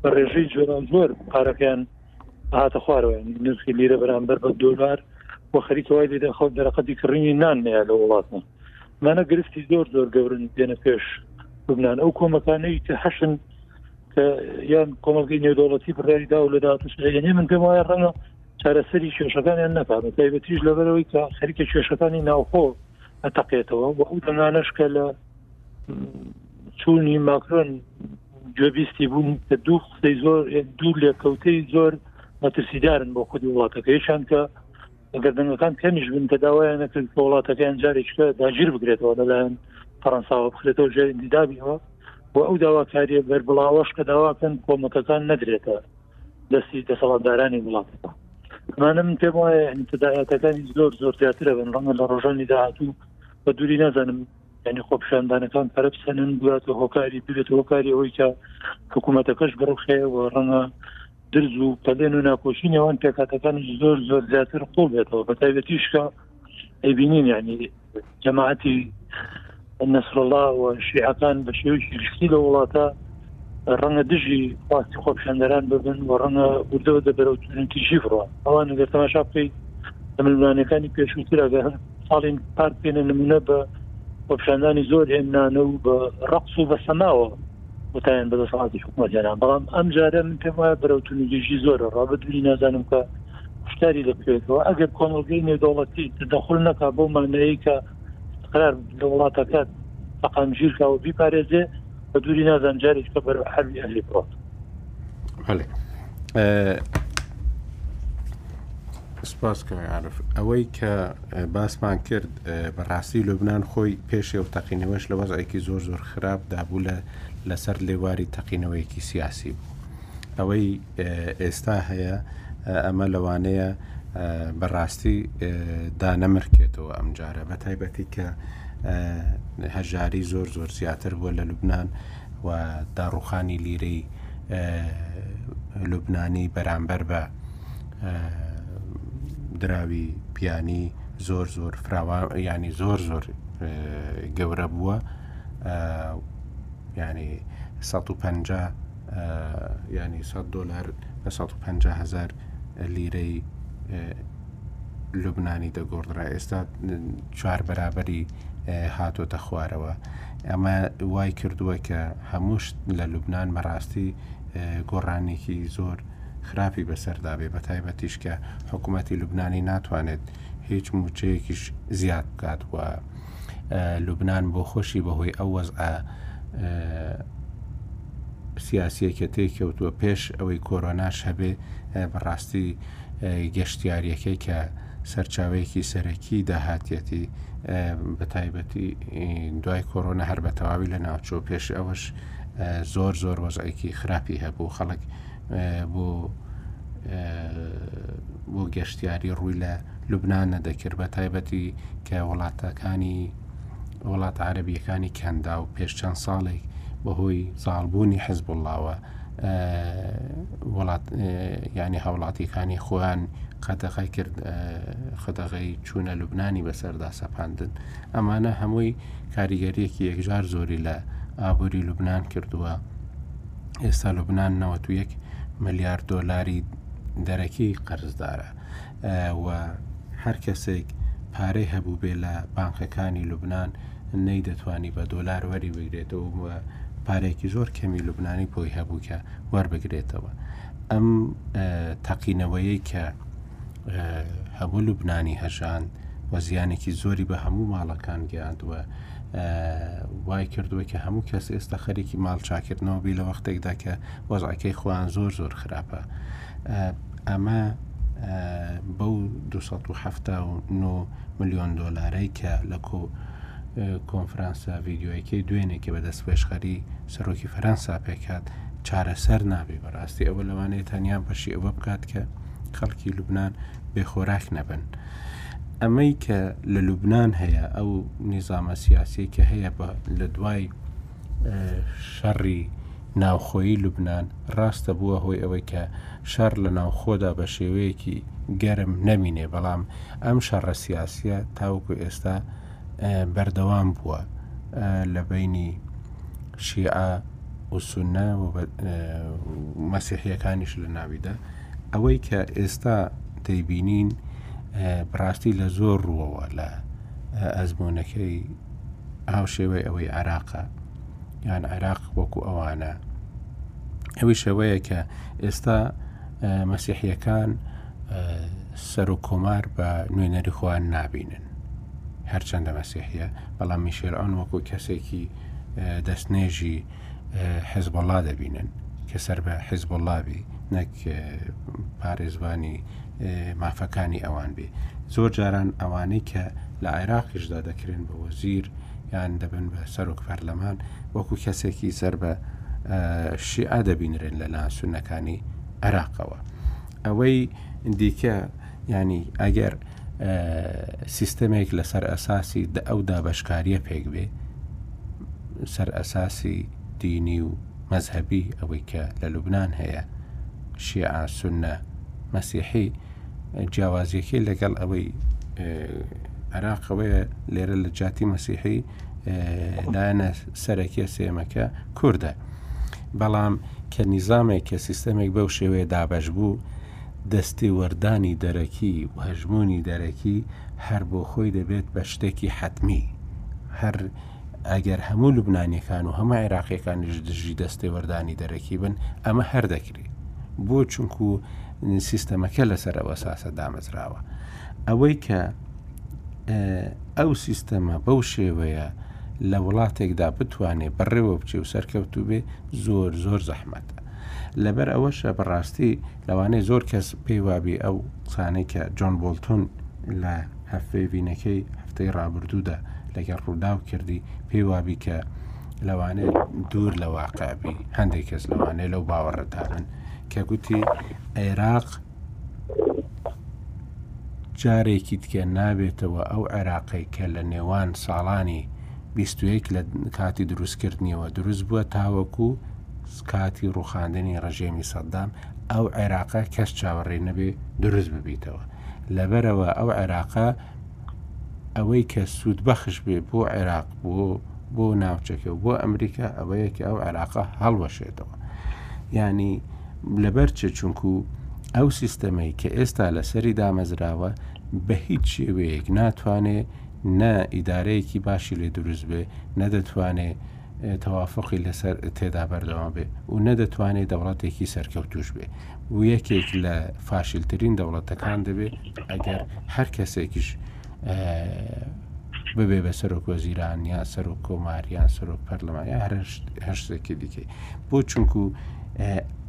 S3: بە ڕێژەی جۆران زۆر پارەکەیان هاتە خوارەوە نرخی لیرە بەرامبەر بە دۆلار و خەریکەوەی لێدا خەڵ دەرەقەتی کڕینی نان نەیە لە وڵاتمە مانە گرفتی زۆر زۆر گەورن دێنە پێش لوبناان ئەو کۆمەکانەی کە حەشن کە یان کۆمەلگەی نێودوڵەتی بڕیاری دا و لە داهاتوشێنێ من پێم وایە ڕەنە چارەسەری کێشەکانیان نەکات بە تایبەتیش لەبەرەوەی کە خەریکە کێشەکانی ناوخۆ ئەتەقێتەوە و ئەو دەنگانەش کە لە چوونی ماکرۆن گوێبیستی بوون کە دوو قسەی زۆر دوو لێکەوتەی زۆر مەترسیدارن بۆ خودی وڵاتەکە یشان کە ئەگەر دەنگەکان کەمیش بن کە داوایانە کرد کە وڵاتەکەیان جارێکە داگیر بگرێتەوە لەلایەن فەرەنساوە بخرێتەوە ژێر دیدابیەوە و ئەو داواکاریە بەربڵاوەش کە داواکەن کۆمەکەکان نەدرێتە دەستی دەسەڵاتدارانی وڵاتەکە ئەمانە من پێم وایە ئینتداعاتەکانی زۆر زۆر زیاترە بن ڕەنگە لە ڕۆژانی داهاتوو بە دووری نازانم ینی خۆپشاندانەکان پەرە بسەنن بگات و هۆکاری بێت هۆکاری ئەوەی کە حکوومەتەکەش بڕخێ و ڕەنگە درز و پەلێن و ناکۆشی نێوان پێکاتەکانی زۆر زۆر زیاتر قوڵ بێتەوە بە تایبەتیشکە ئەبینین یعنی جەماعەتی نەسرڵا و شیعەکان بە شێوەیەکی گشتی لە وڵاتە ڕەنگە دژی خواستی خۆپشاندەران ببن و ڕەنگە وردەوە دەبەرەوە تونکیژی بڕە ئەوان گەر تەماشا بکەیت لە ملمانەکانی پێشووترا گە هەر ساڵین پارت پێێنە نمونە بە خۆپشاندانی زۆر هێنانە و بە ڕقص و بە سەماوە وتایان بە دەسەڵاتی حکوومەت هێنا بەڵام ئەم جارە من پێم وایە بەرەو تونجیژی زۆرە ڕابە دووری نازانم کە کوشتاری لە بکرێتەوە ئەگەر کۆمەڵگەی نێودەوڵەتی تدەخل نەکا بۆ مانەیە کە قرار لە وڵاتەکە تەقامگیر کاوە بیپارێزێ بە دووری نازان جارێک کە بەرەو حەوی ئەلی بڕۆت
S1: سپاس کەعاعرف ئەوەی کە باسمان کرد بەڕاستی لوبناان خۆی پێشێ و تەقینەوەش لە وەزایکی زۆر زۆر خراپ دابوو لە لەسەر لێواری تەقینەوەیەکی سیاسی بوو ئەوەی ئێستا هەیە ئەمە لەوانەیە بەڕاستی دانەمرکێتەوە ئەم جارە بە تایبەتی کە هەژاری زۆر زۆر زیاتر بووە لە لوبناان و داڕوخانی لیرەی لوبنانی بەرامبەر بە دراوی پیانی زۆر زۆر فراوان ینی زۆر زۆر گەورە بووە ینی 150 ینی 100 دلار بە 150 هزار لیرەی لوبنانی دەگۆڕدرا ئێستا چوار بەرابەری هاتۆتە خوارەوە ئەمە وای کردووە کە هەمووش لە لوبناان بەڕاستی گۆڕانێکی زۆر خراپی بەسەردابێ بە تایبەتیش کە حکوومەتتی لوبنانی ناتوانێت هیچ موچەیەکیش زیاد بکات وە لوبنان بۆ خۆشی بەهۆی ئەو وەزعە سیاسیە کە تێ کەوتووە پێش ئەوەی کۆرۆناش هەبێ بەڕاستی گەشتیاریەکەی کە سەرچاوەیەکی سەرەکی داهاتەتی بە تایبەتی دوای کۆرۆنا هەر بە تەواوی لە ناوچۆ پێش ئەوەش زۆر زۆر وەزعێکی خراپی هەبوو خەڵک بۆ بۆ گەشتیاری ڕووی لە لوبنان نەدەکرد بە تایبەتی کە وڵاتەکانی وڵاتە عەرەبییەکانی کەندا و پێش چەند ساڵێک بەهۆی زاڵبوونی حزب وڵاوە وڵات یعنی هاوڵاتیەکانی خۆیان قەدەغی کرد خدەغی چوونە لوبنانی بەسەردا سەپاندن ئەمانە هەمووی کاریگەریەکی یەکجار زۆری لە ئابووری لوبناان کردووە ئێستا لوبناان 91 ملیار دۆلاری دەرەکی قەرزدارە و هەر کەسێک پارەی هەبووبێ لە بانقەکانی لوبنان نەیدەتوانی بە دۆلار وەری بگرێتەوە و پارێکی زۆر کەمی لوبنانی بۆی هەبوو کە وەربگرێتەوە ئەم تەقینەوەیەی کە هەموو لوبنانی هەژاند و زیانێکی زۆری بە هەموو ماڵەکان گەیاندووە وای کردووە کە هەموو کەس ئێستا خەرێکی ماڵ چاکردنەوە بی لە وەختێکدا کە وەزعەکەی خۆیان زۆر زۆر خراپە ئەمە بەو دو سەد و حەفتا و نۆ ملیۆن دۆلارەی کە لە کۆ کۆنفرانسە ڤیددیوەکەی دوێنێ کە بەدەست پێشخەری سەرۆکی فەرەنسا پێکات چارەسەر نابێ بەڕاستی ئەوە لەوانەیە تەنیا بەشی ئەوە بکات کە خەڵکی لوبناان بێخۆراک نەبن. ئەمەی کە لە لوبناان هەیە ئەو نیزامە سیاسی کە هەیە بە لە دوای شەڕی ناوخۆیی لوبنان، ڕاستە بووە هۆی ئەوەی کە شەڕ لە ناوخۆدا بە شێوەیەکی گەرم نەمینێ، بەڵام ئەم شەڕە سیاسییە تاوەکو ئێستا بەردەوام بووە لە بەینی شیعە و سوننە و مەسیحییەکانیش لە ناویدا. ئەوەی کە ئێستا دەیبینین بەڕاستی لە زۆر ڕووەوە لە ئەزموونەکەی هاوشێوەی ئەوەی عێراقە. یان عێراق وەکو ئەوانە ئەوی شەوەیە کە ئێستا مەسیحیەکان سەر و کۆمار بە نوێنەری خۆیان نابینن هەرچەندە مەسیحە بەڵام میشێران وەکو کەسێکی دەستنێژی حزبڵا دەبینن کە سەر بە حزبڵاوی نەک پارێزبانی مافەکانی ئەوان بێ زۆر جاران ئەوانەی کە لە عێراقیشدا دەکرێن بە وەزیر یان دەبن بە سەرۆک پەرلەمان وەکو کەسێکی سەر بە شیعە دەبینرێن لە لان سونەکانی عێراقەوە ئەوەی دیکە ینی ئەگەر سیستەمێک لەسەر ئەساسی ئەو دابشکاریە پێک بێ سەر ئەساسی دینی و مەذهبی ئەوەی کە لە لوبناان هەیە شیعە سنە مەسیحی جیاوازیەکەی لەگەڵ ئەوەی عراقەوەیە لێرە لە جاتی مەسیحی لایەنە سەرەکیە سێمەکە کووردە بەڵام کە نیزامێک کە سیستەمێک بەو شێوەیە دابش بوو دەستی وەردانی دەرەکی و هەژمونی دەرەکی هەر بۆ خۆی دەبێت بە شتێکی حتمی هەر ئەگەر هەموو لوبنانیەکان و هەمە عێراقیەکانیش دژی دەستی وەردانی دەرەکی بن ئەمە هەردەکرێت بکەی بۆ چونکو سیستەمەکە لەسەر ئەو ئەساسە دامەزراوە ئەوەی کە ئەو سیستەمە بەو شێوەیە لە وڵاتێکدا بتوانێت بەڕێوە بچێ و سەرکەوتو بێ زۆر زۆر زەحمەتە لەبەر ئەوەشە بەڕاستی لەوانەیە زۆر کەس پێی وابی ئەو قسانەی کە جۆن بۆلتون لە هەفێڤینەکەی هەفتەی ڕابردوودا لەگەڵ ڕووداو کردی پێی وابی کە لەوانەیە دوور لە واقع بی هەندێک کەس لەوانەیە لەو باوەڕدارن کە گوتی عێراق جارێکی تکە نابێتەوە ئەو عێراقی کە لە نێوان ساڵانی 21 لە کاتی دروستکردنیەوە دروست بووە تاوەکو کاتی ڕوخاندنی ڕژێمی سەددام ئەو عێراقە کەس چاوەڕێ نەبێ دروست ببیتەوە لەبەرەوە ئەو عێراقە ئەوەی کە سوودبەخش بێ بۆ عێراق بۆ بۆ ناوچەکە و بۆ ئەمریکا ئەوەیە کە ئەو عێراقە هەڵوەشێتەوە ینی لەبەر چ چونکو ئەو سیستەمەی کە ئێستا لەسەری دامەزراوە بە هیچ شێوەیەک ناتوانێ نە ئیدارەیەکی باشی لێ دروست بێ نەدەتوانێ تەوافوقی لەسەر تێدا بەردەوام بێ و نەدەتوانێت دەوڵەتێکی سەرکەوتوش بێ و یەکێک لە فاشلترین دەوڵەتەکان دەبێت ئەگەر هەر کەسێکیش ببێ بە سەرۆک وەزیران یا سەرۆک کۆماریان سەرۆک پەرلەمان یا هەشتێکی دیکەی بۆ چونکو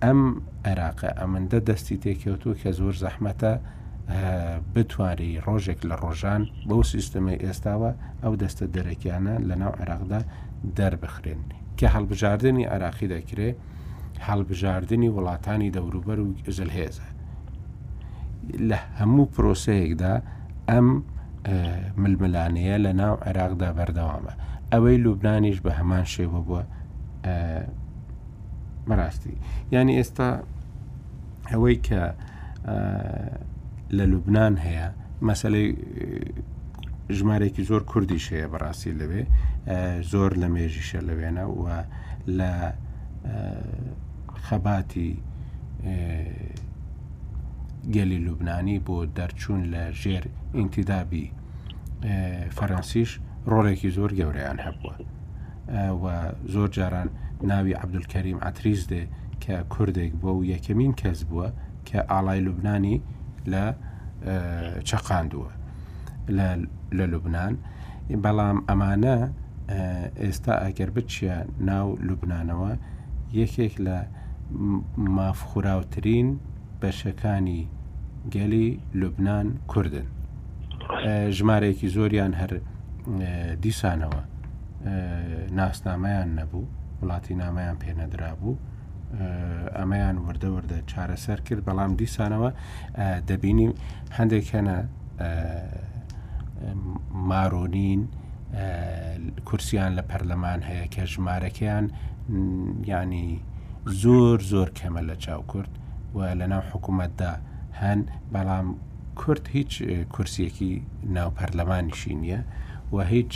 S1: ئەم عێراقە ئەمەندە دەستی تێکەوتوە کە زۆر زەحمەتە بتوانرێ ڕۆژێک لە ڕۆژان بەو سیستەمەی ئێستاوە ئەو دەستە دەرەکیانە لە ناو عێراقدا دەربخرێن کە هەڵبژاردننی عراقی دەکرێ هەڵبژاردننی وڵاتانی دەوروبەر و ئزل هێزە لە هەموو پرۆسەیەکدا ئەم ململانەیە لە ناو عێراقدا بەردەوامە ئەوەی لوبنانیش بە هەمان شێوە بووە بەڕاستی یعنی ئێستا ئەوەی کە لە لوبناان هەیە مەسلەی ژمارێکی زۆر کوردیش هەیە بەڕاستی لەوێ زۆر لە مێژیشە لەوێنە و لە خەباتی گەلی لوبنانی بۆ دەرچوون لە ژێر ئینتیدابی فەرەنسیش ڕۆڵێکی زۆر گەورەیان هەبووە و زۆر جاران ناوی عبدولکەریم ئەتریز دێ کە کوردێک بۆ و یەکەمین کەس بووە کە ئاڵای لوبنانی لە چەقاندووە لە لوبناان بەڵام ئەمانە ئێستا ئەگەر بچە ناو لوبنانەوە یەکێک لە مافخوراوترین بەشەکانی گەلی لوبنان کوردن ژمارەیەکی زۆریان هەر دیسانەوە ناسنامەیان نەبوو وڵاتی نامەیان پێنەدرا بوو ئەمەیان وردە وردە چارەسەر کرد بەڵام دیسانەوە دەبینی هەندێک هەنە مارۆنین کورسیان لە پەرلەمان هەیە کە ژمارەکەیان ینی زۆر زۆر کەمە لە چاو کورد و لەناو حکوومەتدا هەن، بەڵام کورد هیچ کورسیەکی ناو پەرلەمانیشی نییە و هیچ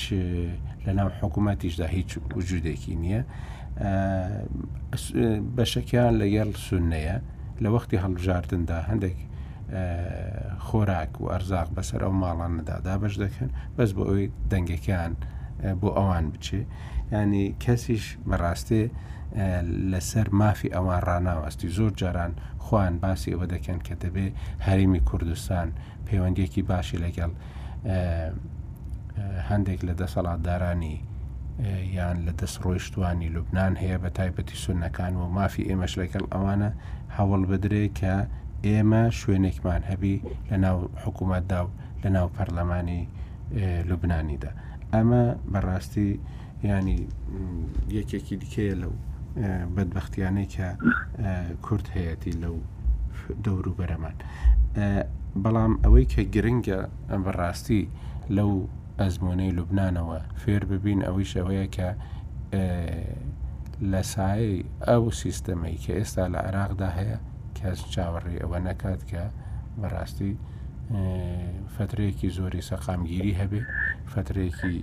S1: لەناو حکوومەتیشدا هیچ وجودێکی نییە بەشەکیان لەگەڵ سونەیە لە وەختی هەڵبژاردندا هەندێک خۆراک و ئەرزاق بەسەر ئەو ماڵانەدا دابش دەکەن بەس بۆ ئەوی دەنگەکان بۆ ئەوان بچێ ینی کەسیش بەڕاستێ لەسەر مافی ئەوان ڕاناوەستی، زۆر جاران خۆیان باسی ئەوە دەکەن کە دەبێ هەرێمی کوردستان پەیوەندیەکی باشی لەگەڵ هەندێک لە دەسەڵاتدارانی یان لە دەست ڕۆیشتوانی لوبناان هەیە بە تایبەتی سونەکان و مافی ئێمەش لەگەڵ ئەوانە هەوڵ بدرێ کە ئێمە شوێنێکمان هەبی لە ناو حکوومەتدا و لە ناو پەرلەمانی لوبنانیدا ئەمە بەڕاستی یانی یەکێکی دیکەیە لەو بەدبختیانەی کە کورد هەیەی لەو دەورو بەرەمان بەڵام ئەوەی کە گرنگە ئەم بەڕاستی لەو ئەزمۆنەی لوبنانەوە فێر ببین ئەوەی شەوەیە کە لە سای ئەو سیستەمەی کە ئێستا لە عراقدا هەیە کەس چاوەڕێ ئەوە نەکات کە بەڕاستی فترەیەکی زۆری سەقامگیری هەبێ فترەیەکی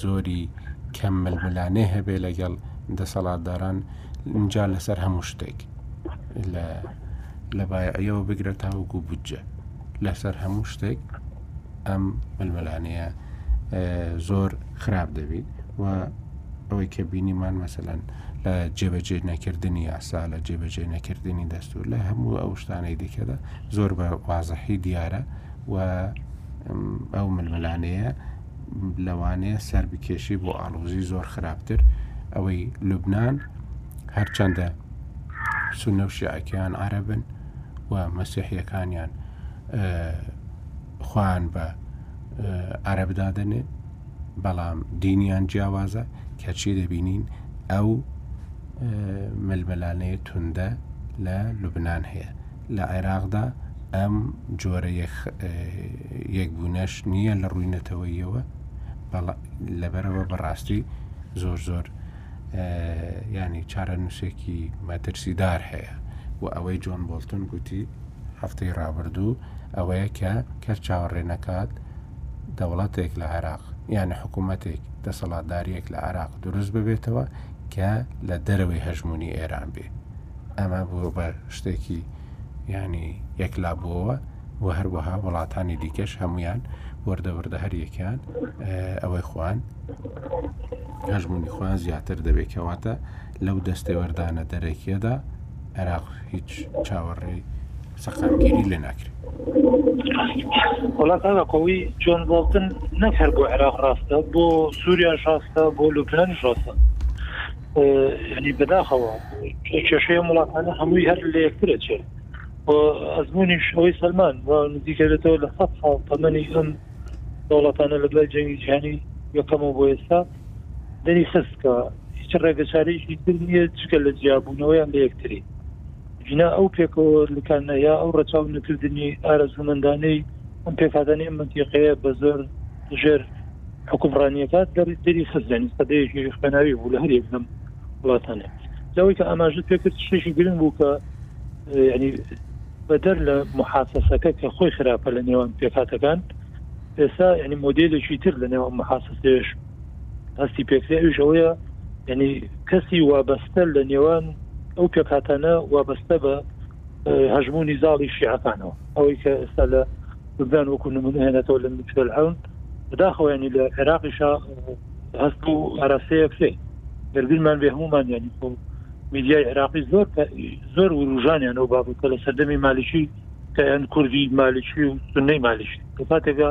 S1: زۆری کەم ململانێ هەبێ لەگەڵ دەسەڵاتداران جا لەسەر هەموو شتێک لە لە بایعەوە بگرە تاوەکو بودجە لەسەر هەموو شتێک ئەم ململانەیە زۆر خراپ دەبیت و ئەوەی کە بینیمان مەسەەن لە جێبەجێ نەکردنی یاسا لە جێبەجێ نەکردنی دەستور لە هەموو ئەو شتانەی دیکەدا زۆر بە وازەحی دیارە و ئەو ململانێیە لەوانەیە سەربکێشی بۆ ئاڵۆزی زۆر خراپتر ئەوەی لوبناان هەرچەندە سونە و شعەکەیان عربن و مەسیحیەکانیان خوان بە عربدا دەنێ بەڵام دینیان جیاوازە کەچی دەبینین ئەو ململانەیە توندە لە لوبناان هەیە لە عێراقدا ئەم جۆرە یەکبوونەش نییە لە ڕووی نەتەوەیەوە لەبەرەوە بەڕاستی زۆر زۆر ینی چارە نووسێکی مەترسیدار هەیە و ئەوەی جۆن بۆلتون گوتی هەفتەی ڕابردوو ئەوەیە کە کەر چاوەڕێ نەکات دەوڵەتێک لە عێراق یانە حکوومەتێک دەسەڵاتداریەک لە عێراق دروست ببێتەوە کە لە دەرەوەی هەژمونی ئێران بێ ئەمە بووە بە شتێکی ینی یەکلابووەوە و هەروەها وڵاتانی دیکەش هەمویان وەردە وردە هەریەکان ئەوەی خوان هەژمونی خوان زیاتر دەبێت کەواتە لەو دەستێوەردانە دەرەکیەدا عێراق هیچ چاوەڕێی سەقامگیری لێ ناکرێت.
S3: وەڵا کاک عەوی جۆن بۆڵتن نەک هەر بۆ عێراق ڕاستە بۆ سووریاش ڕاستە بۆ لوبنانیش ڕاستە ینی بەداخەوە کێشەیە وڵاتانە هەمووی هەر لە یەکترە چێت ئەزمموی شەوەی سەلمان و نزیکەێتەوە لە سە ساڵ تەمەنی ئەم دەوڵەتانە لە دوای جەنگی جیهانی یەکەمەوە بۆ ئێستا دەری خستکە هیچ ڕێگەچارێکی تر نییە جگە لە جیابوونەوەیان لە یەکتری بینا ئەو پێکەوە لکانە یا ئەو ڕەچاو نەکردنی ئارەزوومەندانەی ئەم پێکهاتانی ئەم منتیقەیە بە زۆر ژێر حکومڕانیەکە دەری خزیانی سەدەیەکی خوێناوی بوو لە هەر یەک لەم وڵاتانە لەوەی کە ئاماژت پێکرد شتێکی گرنگ بوو کە ینی بەدەر لە محافەسەکە کە خۆی خراپە لە نێوان پێکاتەکان ئێستا ینی مۆدلێکی تر لە نێوان محافەسێش هەستی پێکرێ ئەوش ئەوەیە ینی کەسی وابەستە لە نێوان ئەو پێکاتانە وابەستە بە هەژمونی زاڵی شیعەکانەوە ئەوەی کە ئێستا لە لبنان وەکو نمونە هێنێتەوە لە مچلعون داخۆیانی لە عێراقیشا هەست و ئاراستەیە کرێ گەربیرمان بێ هەمومان ینی خۆ میدیای عێراقی زۆر زۆر وروژانیان ئەو بابەتە لە سەردەمی مالیشی کەیان کوردی مالیشی و سنەی مالیشی کاتێکە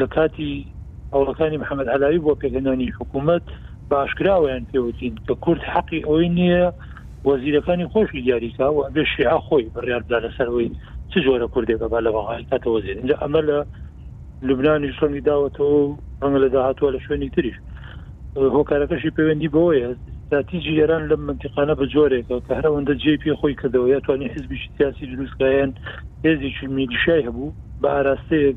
S3: لە کاتی هەوڵەکانی محەمەد عەلاوی بۆ پێکهێنانی حکوومەت باشکراوەیان پێوتین کە کورد حەقی ئەوەی نییە وەزیرەکانی خۆشی دیاریکە و ئەبێ شیعە خۆی بڕیاردا لەسەرەوەی چ جۆرە کوردێکە با لە بەغای کاتەوە زێت اینجا ئەمە لە لوبنانی شڵنی داوەتەوە و ڕەنگە لە داهاتوە لە شوێنی تریش هۆکارەکەشی پەیوەندی بۆیە استراتیجی ئێران لەم منتیقانە بە جۆرێکە کە هەر ئەوەندە جێ پێ خۆی کردەوە یا توانی حزبی سیاسی دروستکایەن هێزیی میلیشای هەبوو بە ئاراستەیەک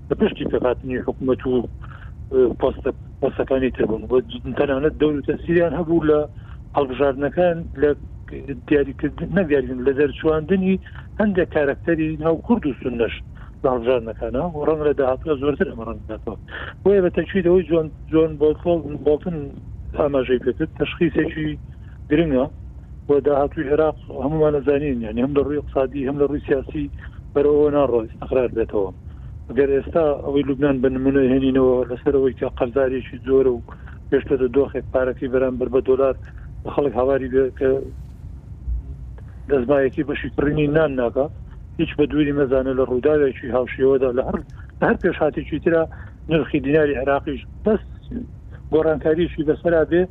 S3: بە پشتی پێکاتنی حکوومەت و پۆستە پۆستەکانی تربوون بۆ تەنانەت دەور و تەسیریان هەبوو لە هەڵبژاردنەکان لە دیاریکردن نەگەرگن لە دەرچواندنی هەندێک کارکتەری ناو کورد و سنەش لە هەڵبژاردنەکانە و ڕەنگ لە داهاتوە زۆرتر ئەمە ڕەنگاتەوە بۆیە بە تەکویدەوەی جۆن جۆن بۆڵتن ئاماژەی پێکرد تشخیسێکی گرنگە بۆ داهاتوی عێراق هەمومان ئەزانین یانی هەم لە ڕووی اقتصادی هەم لە ڕووی سیاسی بەرەوە ناڕۆ استقرار بێتەوە گەر ئێستا ئەوەی لوبناان بە نمونە هێنینەوە لەسەرەوەی کە قەرزارێکی زۆرە و پێشتە دە دۆخێک پارەکەی بەرامبەر بە دۆلار خەڵک هاواری بێ کە دەستمایەکی بەشی کڕینی نان ناکە هیچ بە دووری مەزانە لە ڕووداوێکی هاوشێوەدا لە هەر هەر پێش هاتێکی تررا نرخی دیناری عراقیش بەس گۆڕانکاریشی بەسەرا بێ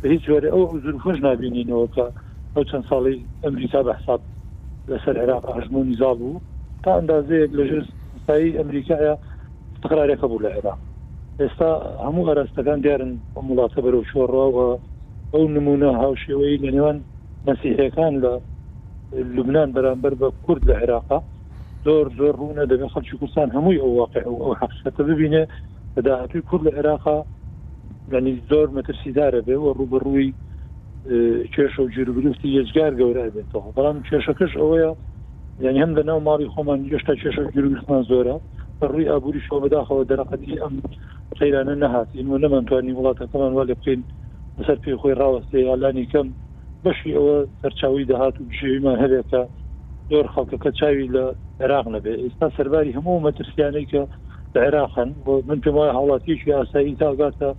S3: بە هیچ جۆرێ ئەو عوزور خۆش نابینینەوە کە ئەو چەند ساڵی ئەمریکا بە حساب لەسەر عێراق هەژموونی زاڵ بوو تا ئەندازەیەک لە ژێر سایی ئەمریکایە استقرارەکە بوو لە عێراق ئێستا هەموو ئاراستەکان دیارن ئەم وڵاتە بەرەو شۆڕەوە ئەو نمونە هاوشێوەی لە نێوان مەسیحەکان لە لوبناان بەرامبەر بە کورد لە عێراقا زۆر زۆر ڕوونە دەبێت خەڵکی کوردستان هەمووی ئەو واقع و ئەو حەقیقەتە ببینێ لە داهاتوی کورد لە عێراقا ینی زۆر مەترسیدارە بێ و ڕوبەڕووی کێشە و جیرگرفتی یەجگار گەورە بێتەوە بەڵام کێشەکەش ئەوەیە یعنی هەم لە ناو ماڵی خۆمان گەشتا کێشە گرفتمان زۆرە بەڕووی ئابووری شۆ بەداخەوە دەرەقەتی ئەم قەیرانە نەهاتین و نەمانتوانی وڵاتەکەمان وا لە بکەین لەسەر پێی خۆی ڕاوەستەیە لانی کەم بەشی ئەوە سەرچاوی داهات و بژێویمان هەبێت کە زۆر خەڵکەکە چاوی لە عێراق نەبێ ئێستا سەرباری هەموو مەترسیانەی کە لە عێراقن بۆ من پێم وایە هاوڵاتیەکی ئاسایی تاگاتە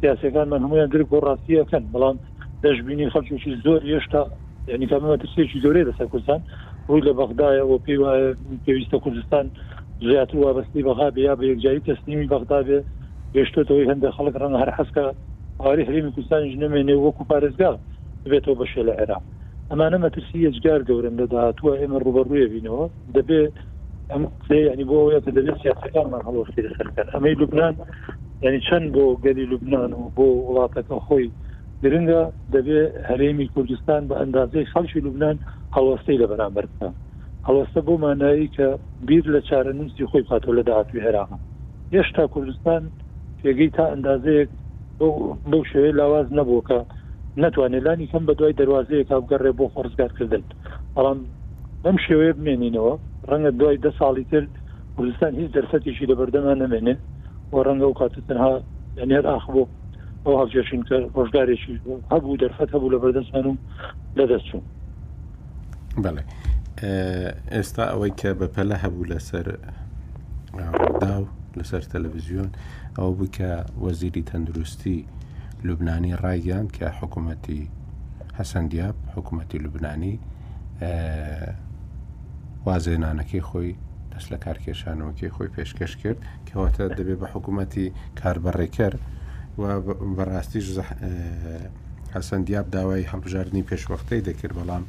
S3: سیاسەکان من هەمویان درک بۆ ڕاستیەکەن بەڵام دەشببینی خەڵکیی زۆر هێشتا یعنی کە مەترسیەکی گەورەی لەسەر کوردستان ڕووی لە بەغدایە و پێی وایە پێویستە کوردستان زیاتر وابستی بەغا بێ یا بە یەکجاری تەسلیمی بەغدا بێ گەشتۆتەوەی هەندە خەڵک ڕەنگە هەر حەسکە ئاری هەرێمی کوردستانیش نەمێنێ وەکو پارێزگا بێتەوە بەشێ لە عێراق ئەمانە مەترسی یەجگار گەورن لە داهاتووە ئێمە ڕوبەڕوویە بینەوە دەبێ ئەم قسێ ینی بۆ ئەوەیە کە دەبێت سیاسەکانمان هەڵۆستی لەسەر بکەن ئەمەی لوبناان ینی چەند بۆ گەلی لوبناان و بۆ وڵاتەکە خۆی گرنگە دەبێ هەرێمی کوردستان بە ئەندازەی خەڵکی لوبناان هەڵۆستەی لە بەرامبەر بکەن هەڵۆستە بۆ مانایی کە بیر لە چارەنووسی خۆی باتەوە لە داهاتوی عێراق هێشتا کوردستان پێگەی تا ئەندازەیەک بەو شێوەیە لاواز نەبوو کە نتوانێت لانی کەم بە دوای دەواازەیە تا بگەڕێ بۆ خۆڕزگارکردن بەڵام بەم شێوەیە بمێنینەوە ڕەنگە دوای دە ساڵی تر کوردستان هیچ دەرفەتێکی لە بەردەمان نامێنێ و ڕەنگە و کاتە تەنها لەنێر ئاخ بۆ ئەو هەڵکێشین کە ڕۆژگارێکی هەبوو دەرفەت هەبوو لە بەردەستان و لەدەستچوو
S1: بەڵێ ئێستا ئەوەی کە بەپەلە هەبوو لەسەر ڕوودا و لەسەر تەلەڤزیۆن ئەو بکە وەزیری تەندروستی لوبنانی ڕایگەیان کە حکوومەتی حەسەندیاب حکوومەتی لوبنانی وازێنانەکەی خۆی دەست لە کارکێشانەوەکەی خۆی پێشکەش کرد کەواتە دەبێت بە حکوومەتی کاربڕێکەر و بەڕاستیش حەسەن دیاب داوای هەڵبژاردنی پێشوەختەی دەکرد، بەڵام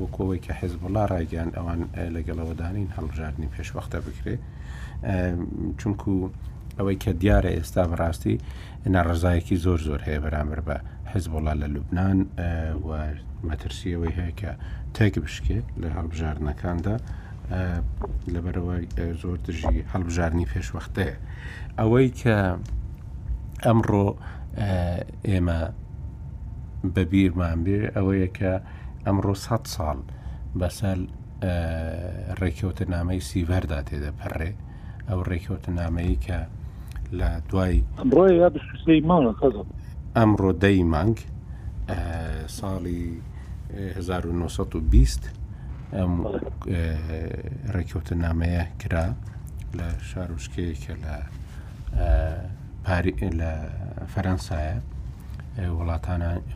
S1: وەکو ئەوەی کە حیزبوڵڵا ڕایگەیاند ئەوان لەگەڵ ئەوەدا نین هەڵبژاردنی پێشوەختە بکرێت، چونکو ئەوەی کە دیارە ئێستا بەڕاستی ناڕەزایەکی زۆر زۆر هەیە بەرامبەر بە حزبوڵا لە لوبناان و مەترسیەوەی هەیە کە تێک بشکێ لە هەڵبژاردنەکاندا لەبەرەوە زۆر دژی هەڵبژارنی پێشوەختەیە ئەوەی کە ئەمڕۆ ئێمە بەبیرمان بێ ئەوەیە کە ئەمڕۆ سە ساڵ بەسەر ڕێککەوتە نامەی سیڤەردا تێدەپەڕێ ئەو ڕێککەوتە نامەیە کە لە دوای ئەمڕۆ یا مانگ خەزم ئەمڕۆ دەی مانگ ساڵی 1920 ئەم ڕێککەوتە نامەیە کرا لە شارۆچکەیەکە لە لە فەرەنسایە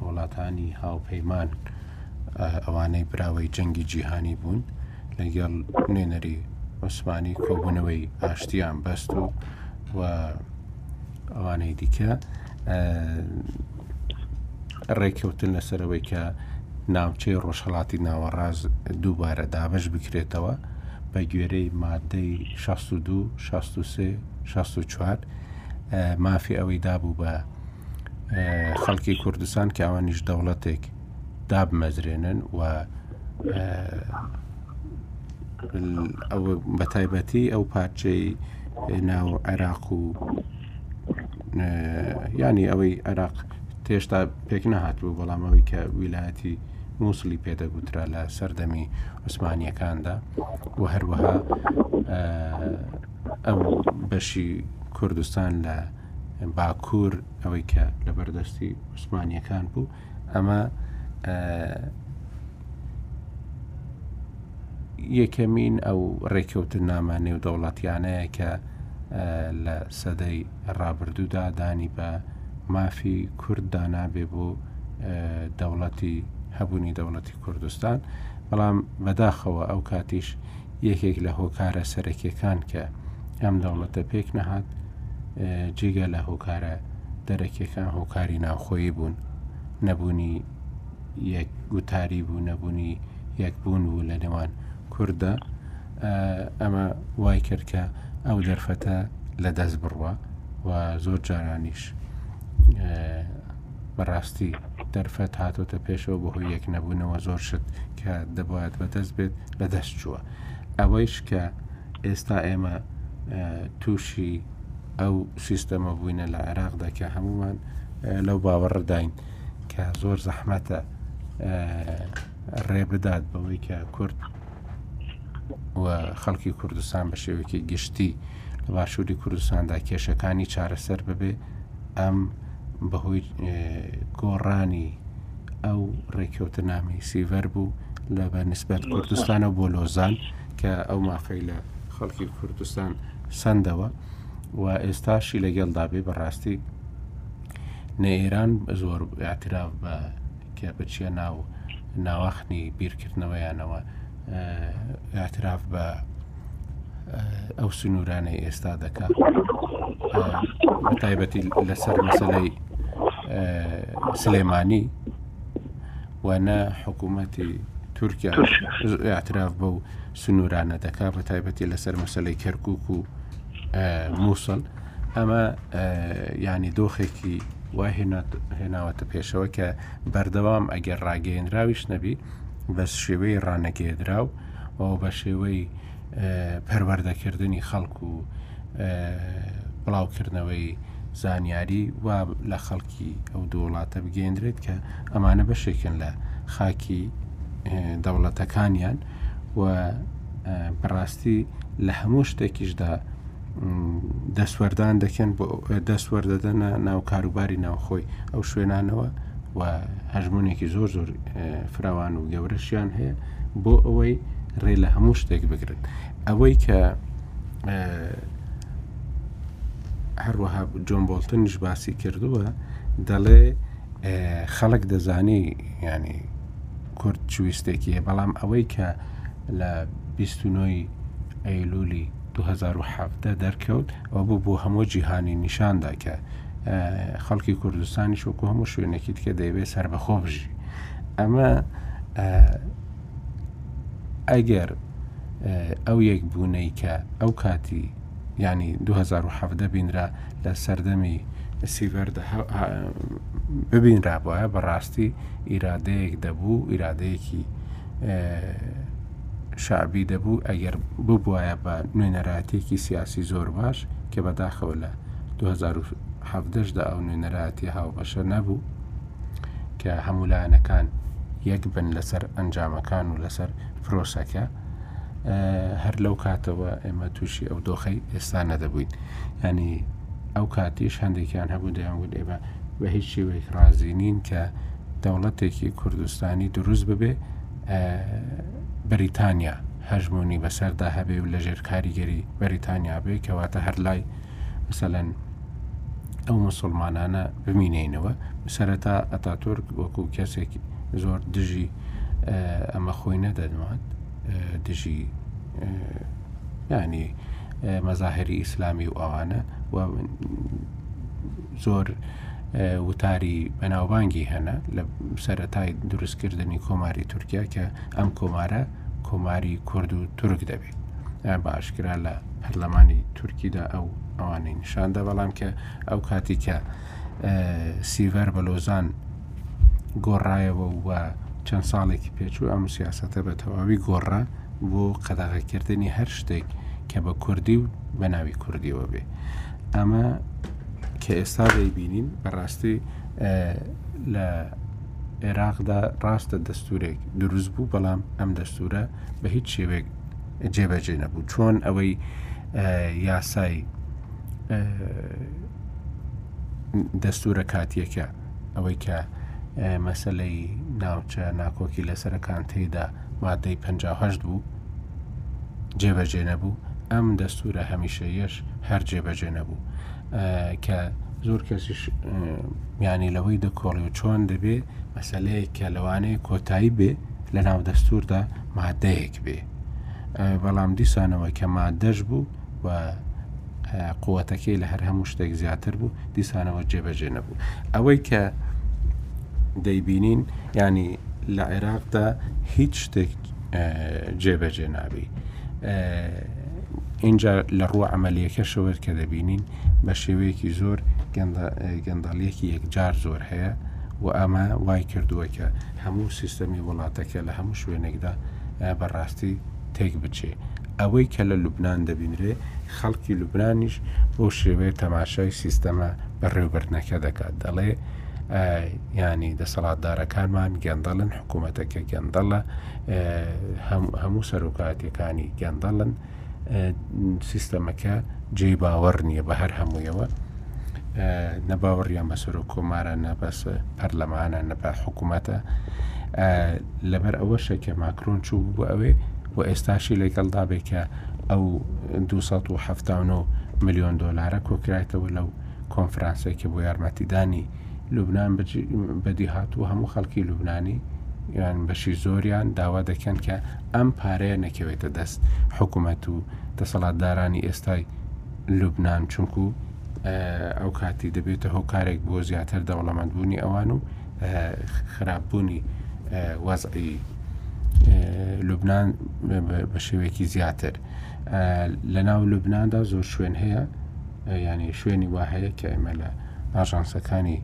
S1: وڵاتانی هاوپەیمان ئەوانەی براوەی جەنگی جیهانی بوون لەگەڵ نوێنەری عوسمانی کۆبوونەوەی ئاشتیان بەست و و ئەوانەی دیکە ڕێککەوتن لەسەر ئەوەی کە ناوچەی ڕۆژهەڵاتی ناوەڕاست دووبارە دابش بکرێتەوە بە گوێرەی مادەی 62 63 64 مافی ئەوەی دابوو بە خەڵکی کوردستان کە ئەوانیش دەوڵەتێک دابمەزرێنن و ئەو بەتایبەتی ئەو پارچەی ناو عێراق و یانی ئەوەی عێراق تێشتا پێک نەهاتبوو بەڵام ئەوەی کە ویلایەتی مووسلی پێدەگوترا لە سەردەمی عوسمانیەکاندا و هەروەها ئەو بەشی کوردستان لە باکوور ئەوەی کە لە بەردەستی عوسمانیەکان بوو ئەمە یەکەمین ئەو ڕێککەوتن نامە نێودەوڵەتیانەیە کە لە سەدەی ڕابردوودا دانی بە مافی کورد دانابێ بۆ دەوڵەتی هەبوونی دەوڵەتی کوردستان بەڵام بەداخەوە ئەو کاتیش یەکێک لە هۆکارە سەرەکیەکان کە ئەم دەوڵەتە پێک نەهات جیگە لە هۆکارە دەرەکیەکان هۆکاری ناوخۆیی بوون نەبوونی یەک گوتاری بوو نەبوونی یەک بوون بوو لە نێوان کووردە ئەمە وای کرد کە ئەو دەرفەتە لە دەست بڕوە و زۆر جارانیش بەڕاستی دەرفەت هاتۆتە پێشەوە بەهۆی یەک نەبوونەوە زۆر شت کە دەبات بەدەست بێت لە دەست چووە ئەوەیش کە ئێستا ئێمە تووشی ئەو سیستەمە بووینە لە عێراقدا کە هەمومان لەو باوەڕداین کە زۆر زەحمەتە ڕێ بدات بەوەی کە کورد و خەڵکی کوردستان بە شێوەیەکی گشتی لە باشووری کوردستاندا کێشەکانی چارەسەر ببێ ئەم بەهۆی گۆڕانی ئەو ڕێککەوتنامەی سیڤەر بوو لە بە نسبەت کوردستانە بۆ لۆزان کە ئەو مافەی لە خەڵکی کوردستان سندەوە و ئێستاشی لەگەڵدا بێ بەڕاستی نە ئێران زۆر ئاعتراف بە کە بچیە ناو ناوەخنی بیرکردنەوەیانەوە ئاعتراف بە ئەو سنوورانەی ئێستا دەکا بە تایبەتی لەسەر مەسلەی سلێمانی وانە حکوومەتی تورکیا اعتراف بە و سنوورانە دەکا بە تایبەتی لەسەر مەسلەی کەرکک و مووسڵ ئەمە ینی دۆخێکی وای هێناوەتە پێشەوە کە بەردەوام ئەگەر ڕاگەیەنراویش نەبی بەس شێوەی ڕانەگەێدرا و و بە شێوەی پەروەردەکردنی خەڵک و بڵاوکردنەوەی زانیاری و لە خەڵکی ئەو دووڵاتە بگەندرێت کە ئەمانە بەشێکن لە خاکی دەوڵەتەکانیان و بەڕاستی لە هەموو شتێکیشدا دەستوەردان دەکەن بۆ دەستوەەر دەدەنە ناو کاروباری ناوخۆی ئەو شوێنانەوە و هەژمونێکی زۆر زۆر فراوان و گەورەشیان هەیە بۆ ئەوەی ڕێ لە هەموو شتێک بگرن ئەوەی کە هەروەها جۆن بۆڵتنش باسی کردووە دەڵێ خەڵک دەزانی ینی کورد چ ویستێکی هەیە، بەڵام ئەوەی کە لە بیست و نۆ ی ئەیلوولی دوو هەزار و حەڤدە دەرکەوت، ئەوە بوو بۆ هەموو جیهانی نیشان دا کە خەڵکی کوردستانیش وەکوو هەموو شوێنێکی دیکە دەیەوێت سەربەخۆ بژی. ئەمە ئەگەر ئەو یەکبوونەی کە ئەو کاتی یانی دوو هەزار و حەڤدە بینرا لە سەردەمی سیڤەر دە هە ئا ببینرابوایە بەڕاستی ئیرادەیەک دەبوو ئیرادەیەکی شعبی دەبوو ئەگەر ببوایە بە نوێنەراتیەکی سیاسی زۆر باش کە بەداخەوە لە 2017دا ئەو نوێنەراتی هاوبەشە نەبوو کە هەمولایەنەکان یەک بن لەسەر ئەنجامەکان و لەسەر فرۆسەکە هەر لەو کاتەوە ئێمە تووشی ئەو دۆخی ئێستا نەدەبووین ینی ئەو کاتیش هەندێکیان هەبوو دەیانگووت ئێمە بە هیچ شێوەیەک ڕازی نین کە دەوڵەتێکی کوردستانی دروست ببێ بریتانیا هەژمونی بەسەردا هەبێ و لەژێر کاریگەری بەریتانیا بێ کەواتە هەر لای مثلەن ئەو مسلمانانە بمینینەوە سەرەتا ئەتاتۆرک وەکو کەسێک زۆر دژی ئەمە خۆی نەدەنوات دژی ینی مەزاهری ئیسلامی و ئەوانە زۆر وتاری بەناوبانگی هەنا لە سەتای دروستکردنی کۆماری تورکیا کە ئەم کۆمارە کۆماری کورد و تورک دەبێت باشکرا لە پەرلەمانی تورکیدا ئەو ئەوانەی نیشاندا بەڵام کە ئەو کاتیکە سیڤەر بەلۆزان گۆڕایەوە و چەند ساڵێکی پێچوو ئەم سیاسەتە بە تەواوی گۆڕا بۆ قەدەغەکردنی هەر شتێک کە بە کوردی و بە ناوی کوردیەوە بێ ئەمە کە ئێستا دەیبینین بەڕاستی لە عێراقدا ڕاستە دەستورێک دروست بوو بەڵام ئەم دەستورە بە هیچ شێوێک جێبەجێ نەبوو چۆن ئەوەی یاسای دەستورە کاتیەکە ئەوەی کە مەسلەی ناوچە ناکۆکی لە سەرەکان تێدا مادەی 5هشت بوو جێبەجێ نەبوو ئەم دەستورە هەمیشە یش هەر جێبەجێ نەبوو کە زۆر کەسیش میانی لەوەی دەکۆڵی و چۆن دەبێ مەسلەیە کە لەوانەیە کۆتایی بێ لە ناو دەستوردا مادەیەک بێ بەڵام دیسانەوە کە مادەش بوو و قوتەکەی لە هەر هەموو شتێک زیاتر بوو دیسانەوە جێبەجێ نەبوو ئەوەی کە دەیبینین ینی لە عێراقدا هیچ شتێک جێبەجێ نابی اینجا لە ڕوو عملیەکە شەوەر کە دەبینین بە شێوەیەکی زۆر گەندەڵیەکی یەکجار زۆر هەیە و ئەمە وای کردووە کە هەموو سیستەمی وڵاتەکە لە هەموو شوێنێکدا بە ڕاستی تێک بچێ ئەوەی کە لە لوبناان دەبینرێ خەڵکی لوبناانیش بۆ شێوەیە تەماشای سیستەمە بەڕێوبردنەکە دەکات دەڵێ ینی دەسەڵاتدارەکانمان گەندەڵن حکوومەتەکە گەندەڵە هەموو سەرۆکاتەکانی گەندەڵن سیستەمەکە جێ باوەڕ نییە بە هەر هەموویەوە نەباوەڕیان بە سەرۆک کۆمارە نەبەس پەرلەمانە نەبە حکوومەتە لەبەر ئەوە شەکە ماکرۆن چوو بوو ئەوێ و ئێستاشی لەگەڵدا بێ کە ئەو 1970 میلیۆن دۆلارە کۆکرایتەوە لەو کۆنفرانسێکی بۆ یارمەتیدانی لوبناان بەدی هاتوو هەموو خەڵکی لوبنانی یان بەشی زۆریان داوا دەکەن کە ئەم پارەیە نەکەوێتە دەست حکوومەت و دەسەڵاتدارانی ئێستای لوبناان چونکو ئەو کاتی دەبێتە هۆکارێک بۆ زیاتر دەوڵەمەندبوونی ئەوان و خراپبوونی وەزعی لوبناان بە شێوەیەکی زیاتر لە ناو لوبنادا زۆر شوێن هەیە ینی شوێنی وا هەیە کە ئێمە لە ئاژانسەکانی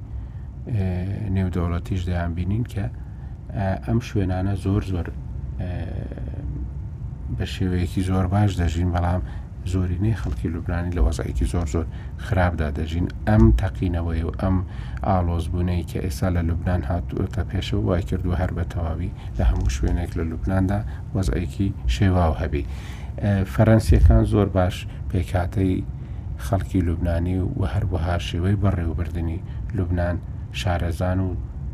S1: نێودەوڵەتیش دەیان بینین کە ئەم شوێنانە زۆر زۆر بە شێوەیەکی زۆر باش دەژین بەڵام زۆرینەی خەڵکی لوبرانی لە وەزایکی زۆر زۆر خراپدا دەژین ئەم تەقینەوەی و ئەم ئاڵۆزبوونەی کە ئێستا لە لوبناان هاتووەتە پێشەوە وای کردو هەر بە تەواوی لە هەموو شوێنێک لە لوبنااندا وەزایکی شێواو هەبی فەرەنسیەکان زۆر باش پێکاتەی خەڵکی لوبنانی و هەروەها شێوەی بەڕێوەبردننی لوبناان شارەزان و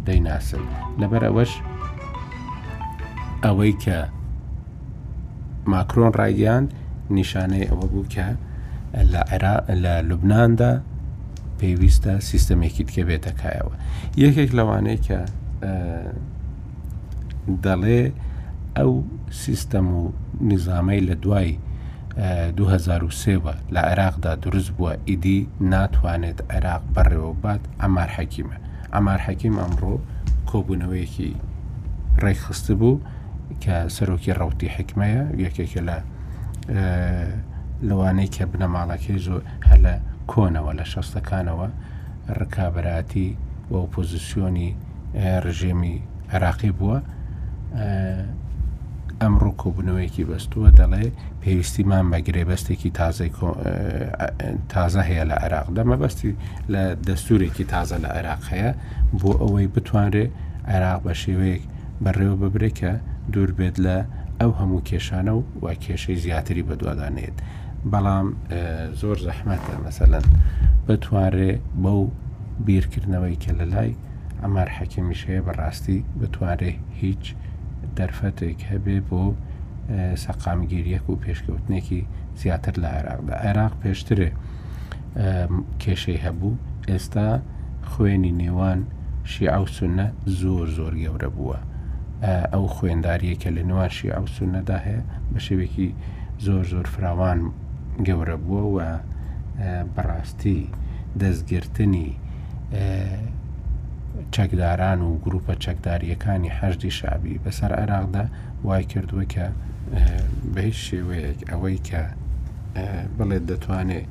S1: دەیناسن لەبەر ئەوەش ئەوەی کە ماکرۆن ڕایگەیاند نیشانەی ئەوە بوو کە لە عێرا لە لوبنااندا پێویستە سیستەمێکی تکە بێتە کایەوە یەکێک لەوانەیە کە دەڵێ ئەو سیستەم و نیزامەی لە دوای دوو هەزار و سێ وە لە عێراقدا دروست بووە ئیدی ناتوانێت عێراق بەڕێوە بات ئەمار حەکیمە ئەمار حەکیم ئەمڕۆ کۆبوونەوەیەکی ڕێکخست بوو کە سەرۆکی ڕوتی حکمەیە یەکێکە لە لەوانەی کە بنەماڵەکەی زۆر هەر لە کۆنەوە لە شەستەکانەوە ڕکابەتی و ئۆپۆزیسیۆنی ڕژێمی عراقی بووە ئەم ڕووکۆبنەوەیەکی بەستووە دەڵێ پێویستیمان بە گرێبەستێکی تازای تازە هەیە لە عێراق دەمەبەستی لە دەستورێکی تازە لە عێراق هەیە بۆ ئەوەی بتوانرێ عێراق بە شێوەیەک بەڕێوە ببرێکە دوور بێت لە ئەو هەموو کێشانە و و کێشەی زیاتری بەدوادانێت بەڵام زۆر زەحمەتە مەسەلەن بتوانرێ بەو بیرکردنەوەی کە لە لای ئەمار حەکیمیشەیە بەڕاستی بتوانرێ هیچ دەرفەتێک هەبێ بۆ سەقامگیریەک و پێشکەوتنێکی زیاتر لە عێراقدا عێراق پێشترێ کێشەی هەبوو ئێستا خوێنی نێوان شیعە و سونە زۆر زۆر گەورە بووە ئەو خوێنداریە کە لە نێوان شیعە و سونەدا هەیە بە شێوێکی زۆر زۆر فراوان گەورە بووە و بەڕاستی دەستگرتنی چەکداران و گروپە چەکداریەکانی حەشدی شعبی بەسەر عێراقدا وای کردووە کە بە هیچ شێوەیەک ئەوەی کە بڵێت دەتوانێت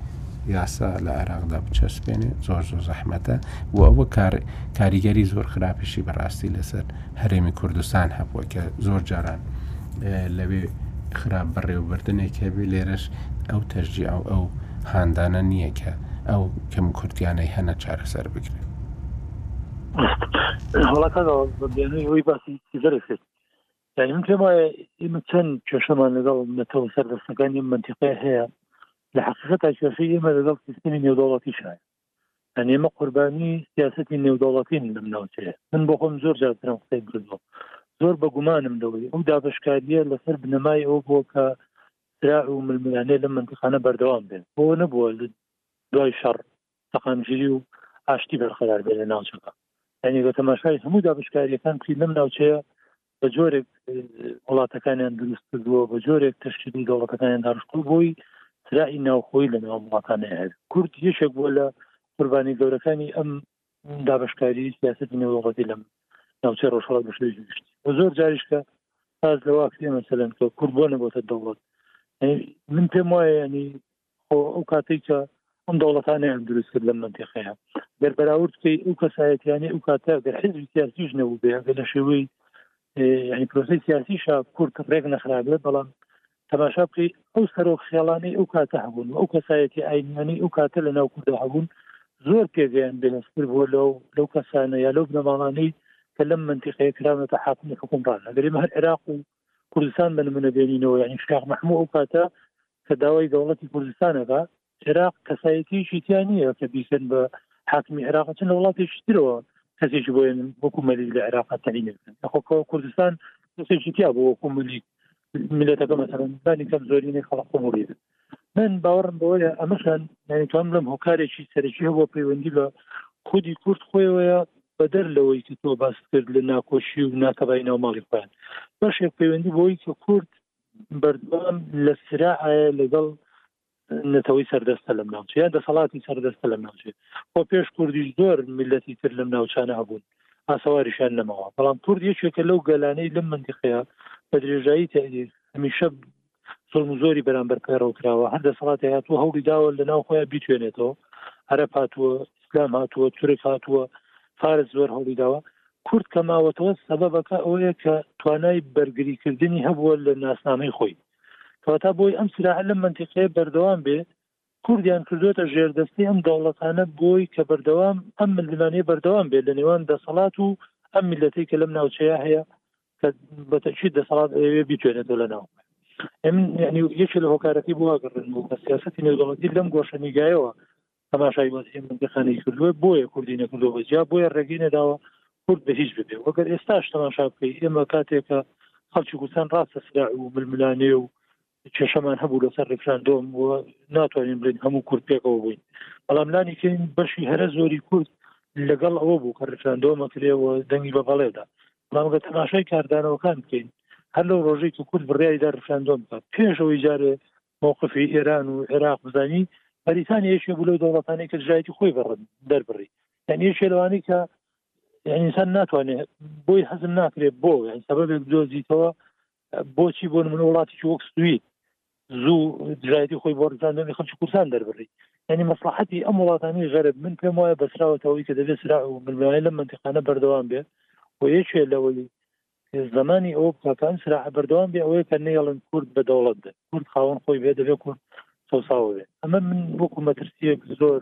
S1: یاسا لە عێراقدا بچەسپێنێ زۆر زۆر زەحمەتە و ئەوە کار کاریگەری زۆر خراپیشی بەڕاستی لەسەر هەرێمی کوردستان هەبووە کە زۆر جاران لەوێ خراپ بەڕێوەبردنێک هەبێ لێرەش ئەو تەژی ئەو ئەو هاندانە نییە کە ئەو کەم کورتیانەی هەنە چارەسەر بکرێت
S3: هەڵەکە بە بێنەی ئەوی باسی زەرەکرێت یعنی من پێم وایە ئمە چەند کێشەمان لەگەڵ نەتەوە سەردەستەکانی منتیقای هەیە لە حقیقەت تا کێشەی ئێمە لەگەڵ سیستمی نێودەوڵەتی شایە یعنی ئێمە قوربانی سیاسەتی نێودەوڵەتین لەم ناوچەیە من بۆ خۆم زۆر جار درم قسەی کردووە زۆر بە گومانم لەوەی ئەو دابشکاریە لەسەر بنەمای ئەو بۆ کە سرا و ململانێ لە منتخانە بەردەوام بێت بۆ نەبووە لە دوای شەڕ سەقامگیری و ئاشتی بەرقەرار بێت لە ناوچەکە یعنی بە تەماشای هەموو دابشکاریەکان چی لەم ناوچەیە بە جۆرێک وڵاتەکانیان دروست کردووە بە جۆرێک تەشکیلی دەوڵەتەکانیان داڕشتو بۆی سرای ناوخۆی لە ناو وڵاتانە هەر کورد یەکێک بووە لە قوربانی گەورەکانی ئەم دابشکاری سیاستی نێوەڵەتی لەم ناوچە ڕۆژهڵات بە شوێژی زۆر جاریشکە باز لەواکرێ مەسەلەن کە کورد بۆ نەبووتە دەوڵەت من پێم وایە ینی خۆ ئەو کاتەی کە ئەم دەوڵەتانەیان دروست کرد لەم منتیقەیە گەر بەراورد بکەی ئەو کەسایەتیانەی ئەو کاتە گەر حزبی سیاسیش نەبوو بێ گە لە شێوەی ینی پرۆسی سیاسیشە کورد ڕێک نەخرابێ بەڵام تەماشا بکەی ئەو سەرۆک خێڵانەی ئەو کاتە هەبوون ئەو کەسایەتی ئاینیانی ئەو کاتە لە ناو کوردە هەبوون زۆر پێگەیان بێنستر بووە لەو لەو کەسانە یا لەو بنەماڵانەی کە لەم منتیقەیە کراونەتە حاکمی حکومڕان ئەگەری هەر عێراق و کوردستان بە نمونە بێنینەوە یانی شاخ مەحموو ئەو کاتە کە داوای دەوڵەتی کوردستانەکە عێراق کەسایەتیشی تیا نییە کە بیسن بە حاکمی عێراق چ لە وڵاتێکی ترەوە کەسێکی بۆ وەکو مەلیک لە عێراق تەینەخۆکەوە کوردستان کەسێکی تیا بۆ وەکو مەلیک ملەتەکە مەسەرەنانی کەم زۆرینەی خەڵق قوڵی من باوەڕم بەوەیە ئەمەشان ناتوان بڵم هۆکارێکی سەرکی هەبووە پەیوەندی بە خودی کورد خۆیەوەیە بەدەر لەوەی کە تۆ باست کرد لە ناکۆشی و ناتەبای ناوماڵی خۆیان بەشێک پەیوەندی بۆی کە کورد بەردوام لە سرا ئاە لەگەڵ نەتەوەی سەردەستە لەم ناوچە یا دەسەڵاتی سەردەستە لەم ناوچێ بۆ پێش کوردیش زۆر میلەتی تر لەم ناوچانە هەبوون ئاسەواریشان نەماوە بەڵام کورد یەکێکە لەو گەلانەی لەم منتیقەیە بە درێژایی تاریخ هەمیشە زۆڵم زۆری بەرامبەر پەیڕەو کراوە هەر دەسەڵاتی هاتووە هەوڵی داوە لە ناو خۆیان بیتوێنێتەوە عەرب هاتووە ئیسلام هاتووە تورک هاتووە فارس زۆر هەوڵی داوە کورد کە ماوەتەوە سەبەبەکە ئەوەیە کە توانای بەرگریکردنی هەبووە لە ناسنامەی خۆی کەواتە بۆی ئەم سرا لە منتیقەیە بەردەوام بێ کوردیان کردۆتە ژێردەستی ئەم دەوڵەتانە بۆی کە بەردەوام ئەم ملمانێ بەردەوام بێت لەنێوان دەسەڵات و ئەم میلەتەی کە لەم ناوچەیە هەیە کە بەتەکید دەسەڵات ئەوێ بیتوێنێتەوە لە ناو یعنی یەکێ لە هۆکارەکەی بواگەڕن بوو کە سیاستی نێودەڵەتی لەم گۆشە نیگایەوە تەماشای وەزی منتەقانی کردووە بۆیە کوردی نەکردو بە جیا بۆیە ڕێگەی نەداوە کورد بە هیچ ببێ وەگەر ئێستاش تەماشا بکەی ئێمە کاتێکە خەڵکی کوردستان ڕاستە سرا و ململانێ و کێشەمان هەبوو لەسەر ریفراندۆم و ناتوانین بڵین هەموو کورد پێکەوە بووین بەڵام لانیکەین بەشی هەرە زۆری کورد لەگەڵ ئەوە بوو کە ریفراندۆمە کرێەوە دەنگی بە بەڵێدا بەڵامگە تەماشای کاردانەوەکان بکەین هەر لەو ڕۆژەی کە کورد بڕیایدا ریفراندۆم بکە پێشەوەی جارێ مووقفی ئێران و عێراق بزانی بەریتانی یەکێ بوو لەو دەوڵەتانی کە ژایەتی خۆی بەڕن دەربڕی یان یەکێ لەوانی کە ئینسان ناتوانێت بۆی حەزم ناکرێت بۆ یان سەبەبێک دۆزیتەوە بۆچی بۆ من وڵاتیکی وەک سوید زوو دژایەتی خۆی بۆ ڕزانانی خەلکی کوردستان دەربڕی ینی مەسلحەتی ئەم وڵاتانی غەرب من پێم وایە بەسراوەتەوەی کە دەبێت سرا و ملمای لە منتیقانە بەردەوام بێت و یەکێ لەوەی زمانی ئەو بکەکان سرا بەردەوام بێ ئەوەیە کە نێڵن کورد بە دەوڵەت بێت کورد خاون خۆی بێ دەبێت کورد سەوساوە بێت ئەمە من بۆ کومەترسیەک زۆر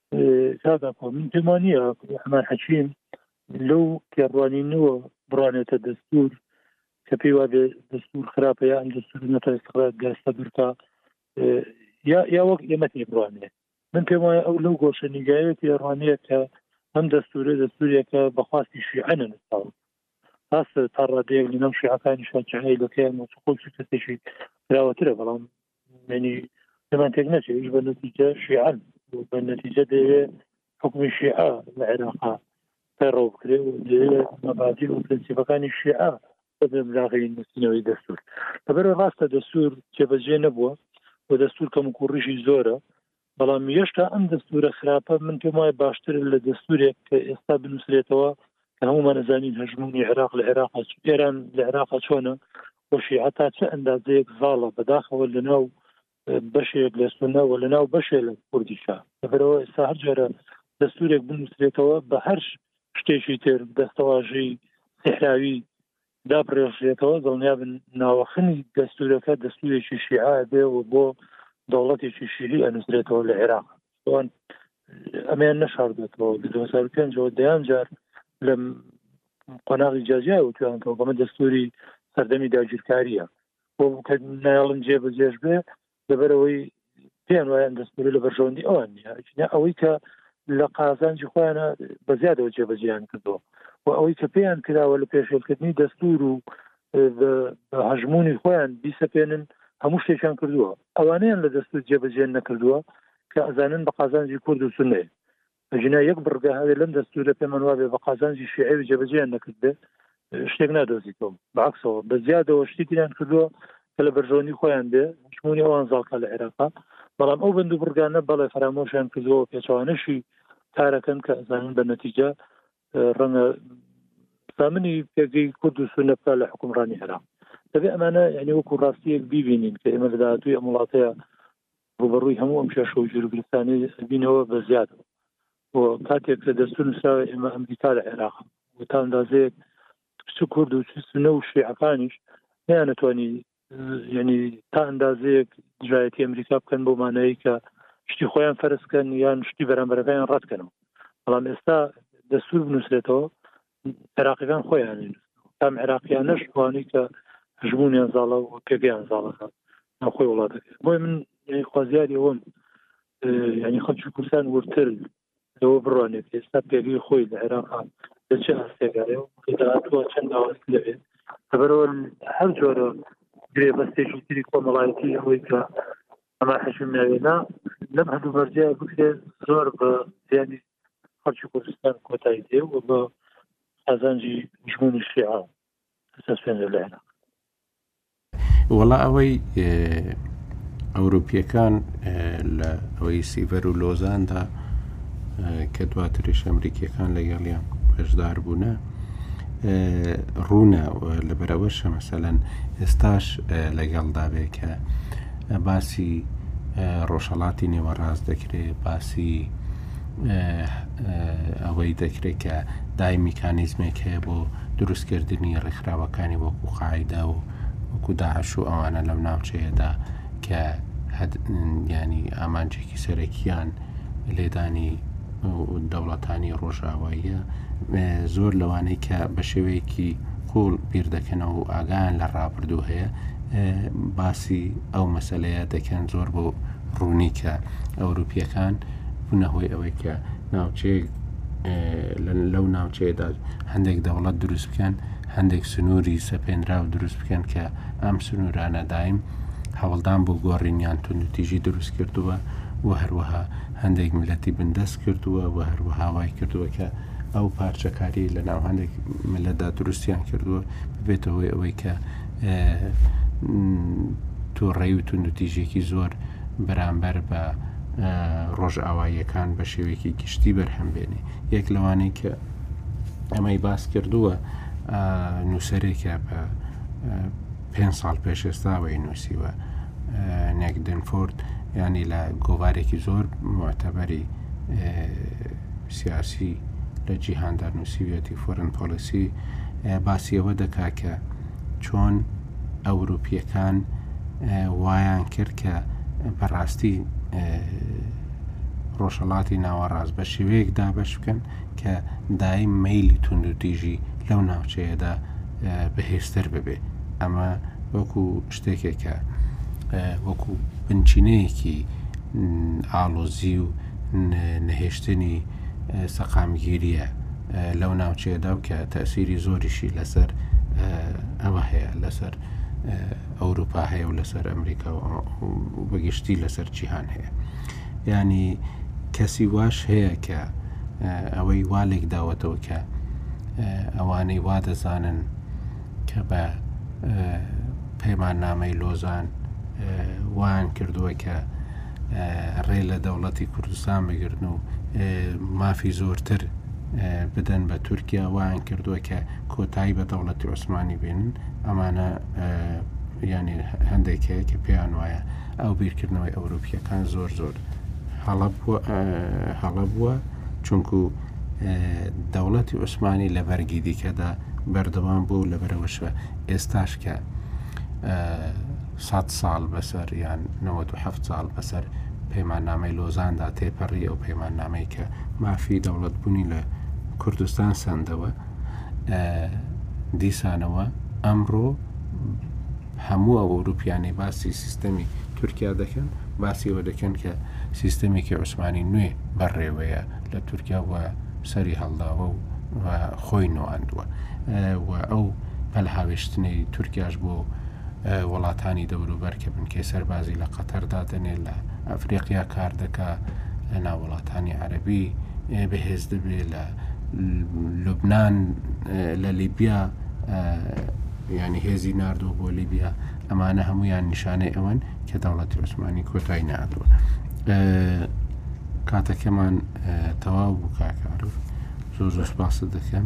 S3: کاک ئاپۆ من پێم وانییە عوسمان حەکیم لەو تێڕوانینەوە بڕوانێتە دەستور کە پێی وابێ دەستور خراپە یا ئەم دەستور نەتای سڕات گەستە برکە یا یا وەک ئێمە تێ بڕوانێ من پێم وایە ئەو لەو گۆشە نیگایە تێڕوانەیە کە ئەم دەستورە دەستوریەکە بەخواستی شیعە نەنووساوە ڕاستە تا ڕادەیەک لە ناو شیعەکانی شاکیعەکەیان خۆی کەسێکی راوەترە بەڵام یعنی لەمان تێک نەچێ هیچ بە نەتیجە شیعەن بە نەتیجە دەوێ حکومی شیعە لە عێراقا پەیڕەو بکرێ و دەوێ مەبادی و پرنسیبەکانی شیعە بەبێم لاغی نووسینەوەی دەستور لەبەر ڕاستە دەستور جێبەجێ نەبووە و دەستور کەم و کوڕیشی زۆرە بەڵام یێشتا ئەم دەستورە خراپە من پێم وایە باشتر لە دەستورێک کە ئێستا بنووسرێتەوە کە هەمومان ئەزانین هەژمونی عێراق لە عێراق ئێران لە عێراق چۆنە بۆ شیعە تا چ ئەندازەیەک زاڵە بەداخەوە لە ناو بەشێک لە سنە و لە ناو بەشێ لە کوردیشە لەبەرەوە ئێستا هەر جۆرە دەستورێک بنووسرێتەوە بە هەر شتێکی تر دەستەواژەی سحراوی دابڕێژرێتەوە دڵنیابن ناوەخنی دەستورەکە دەستورێکی شیعە بێ و بۆ دەوڵەتێکی شیری ئەنووسرێتەوە لە عێراق ئەوان ئەمیان نەشاردێتەوە لە 2005ەوە دەیان جار لە قۆناغی جاجیا وتوانەوە بەمە دەستوری سەردەمی داگیرکاریە بۆ نایڵم جێ بەجێش بێ لەبەرەوەی پێیان وایە دەستمەلو لە بەرژەوەندی ئەوان نیە ئەوەی کە لە قازانجی خۆیانە بە زیادەوە جێبەجیان کردو و ئەوەی کە پێیان کراوە لە پێشێلکردنی دەستور و هەژمونی خۆیان بیسەپێنن هەموو شتێکیان کردووە ئەوانیان لە دەستور جێبەجێن نەکردووە کە ئەزانن بە قازانجی کورد و سنێ ئەگینا یەک بڕگە هەرێ لەم دەستورە پێمان وابێ بە قازانجی شیعەوی جێبەجێیان نەکردبێ شتێک نادۆزیتەوە بەعکسەوە بە زیادەوە شتی دیان کردووە کە لە بەرژەوەندی خۆیان بێ شمونی ئەوان زاڵکە لە عێراقا بەڵام ئەو بند و بڕگانە بەڵێ فەرامۆشیان کردووە پێچوانەشی کارەکەن کە ئەزانن بە نەتیجە ڕەنگە سامنی پێگەی کورد و سونە بکە لە حکومڕانی عێراق دەبێ ئەمانە یعنی وەکو ڕاستیەک بیبینین کە ئێمە لە داهاتوی ئەم وڵاتەیە ڕووبەڕووی هەموو ئەم کێشە و گیروگرفتانەی بینەوە بە زیاد و کاتێک کە دەستور نووسراوە ئێمە ئەمریکا لە عێراق و تا ئەندازەیەک چ کورد و چ سنە و شیعەکانیش نیانەتوانی یعنی تا ئەندازەیەک دژایەتی ئەمریکا بکەن بۆ مانایی کە شتی خۆیان فەرزکەن یان شتی بەرامبەرەکەیان ڕەتکەنەوە بەڵام ئێستا دەستور بنووسێتەوە عێراقیەکان خۆیان تام عێراقیانەش توانی کە ژبوونیان زاڵە و پێگەیان زاڵەکە ناخۆی وڵاتەکە بۆی من خوازیاری ئەوم ینی خەڵکی کوردستان ورتر لەوە بڕوانێت ئێستا پێگەی خۆی لە عێراق لە چ ئاستێگایە و داهاتوە چەند داواست لەوێت لەبەرەوە هەر جۆرە گرێ بەستێکی تری کۆمەڵایەتی ئەوەی کە ئەما حەشم ناوێنا لەم هەردوو بەرجە بکرێت زۆر بە زیانی خەڵکی کوردستان کۆتایی دێ و بە قازانجی دژمنی شیعە ئەساس پێنجە لە عێراق
S1: وەڵا ئەوەی ئەوروپیەکان لە ئەوەی سیڤەر و لۆزاندا کە دواتریش ئەمریکیەکان لەگەڵیان بەشدار بوونە ڕوونە لەبەرەوەشە مەسەەن ئێستاش لەگەڵدا بێ کە باسی ڕۆژهڵاتی نێوەڕاست دەکرێت باسی ئەوەی دەکرێت کە دای میکانیزمێک هەیە بۆ دروستکردنی ڕێکخراوەکانی وەکو قاعدە و وەکو داعش و ئەوانە لەم ناوچەیەدا کە ینی ئامانجێکی سەرەکیان لێدانی دەوڵەتانی ڕۆژاواییە زۆر لەوانەی کە بە شێوەیەکی قوڵ بیر دەکەنەوە و ئاگان لە ڕابردوو هەیە باسی ئەو مەسلەیە دەکەن زۆر بۆ ڕوونی کە ئەوروپیەکان بوونە هۆی ئەوەی کە ناوچەیەک لەو ناوچەیەدا هەندێک دەوڵەت دروست بکەن هەندێک سنووری سەپێنراو دروست بکەن کە ئەم سنوورانە دایم هەوڵدان بۆ گۆڕینیان توندتیژی دروست کردووە و هەروەها هەندێک ملەتی بندەست کردووە و هەروەها وای کردووە کە ئەو پارچەکاری لە ناو هەندێک ملەدا دروستیان کردووە ببێتەوەی ئەوەی کە تووڕێی و توندتیژێکی زۆر بەرامبەر بە ڕۆژئاواییەکان بە شێوەیەکی گشتی بەرهەم بێنێ یەک لەوانەی کە ئەمەی باس کردووە نووسەرێکە بە پێ ساڵ پێش ئێستاوەی نووسیوە نێکدنفۆرد ینی لە گۆوارێکی زۆر معتەبەری سیاسی لە جیهاندا نووسیویەتی فۆرن پۆلیسی باسیەوە دەکا کە چۆن ئەوروپیەکان وایان کرد کە بەڕاستی ڕۆژهڵاتی ناوەڕاست بە شێوەیەک دابش بکەن کە دای مەیلی تونند و تیژی لەو ناوچەیەدا بەهێزتر ببێ ئەمە وەکو شتێکێکە وەکو بنچینەیەکی ئاڵۆزی و نەهێشتنی سەقامگیریە لەو ناوچێدا و کە تەسیری زۆریشی لەسەر ئەوە هەیە لەسەر ئەوروپا هەیە و لەسەر ئەمریکا و بەگشتی لەسەر جیهان هەیە ینی کەسی واش هەیە کە ئەوەی والێک داوەتەوە کە ئەوانەی وا دەزانن کە بە پەیماننامەی لۆزان وان کردووە کە ڕێ لە دەوڵەتی کوردستان بگرن و مافی زۆرتر بدەن بە تورکیا وان کردووە کە کۆتایی بە دەوڵەتی عوسمانی بێنن ئەمانە ینی هەندێک هەیە کە پێیان وایە ئەو بیرکردنەوەی ئەوروپیەکان زۆر زۆر هەڵە بووە چونکو دەوڵەتی عوسمانی لە بەرگی دیکەدا بەردەوام بوو لە بەرەوەشە ئێستاشکە سەد ساڵ بەسەر یان نەوەد و حەفت ساڵ بەسەر پەیماننامەی لۆزاندا تێپەڕی، ئەو پەیماننامەی کە مافی دەوڵەتبوونی لە کوردستان سەندەوە، دیسانەوە ئەمڕۆ هەموو ئەو ئەوروپیانەی باسی سیستەمی تورکیا دەکەن، باسی ئەوە دەکەن کە سیستەمێکی عوسمانی نوێ بەڕێوەیە لە تورکیا و سەری هەڵداوە و خۆی نواندووە و ئەو پەلهاوێشتنەی تورکیاش بۆ وڵاتانی دەوروبەر کە بنکەی سەربازی لە قەتەر دادەنێ لە ئەفریقیا کار دەکا لەنا وڵاتانی عەربی بەهێز دەبێ لە لوبناان لە لیبیا ینی هێزی نردوە بۆ لیبیا ئەمانە هەمویان نیشانەی ئەوەن کە دەوڵەتی عوسمانی کۆتای نردوە کاتەکەمان تەواو بوو کاکارو زۆر زۆر سپاست دەکەم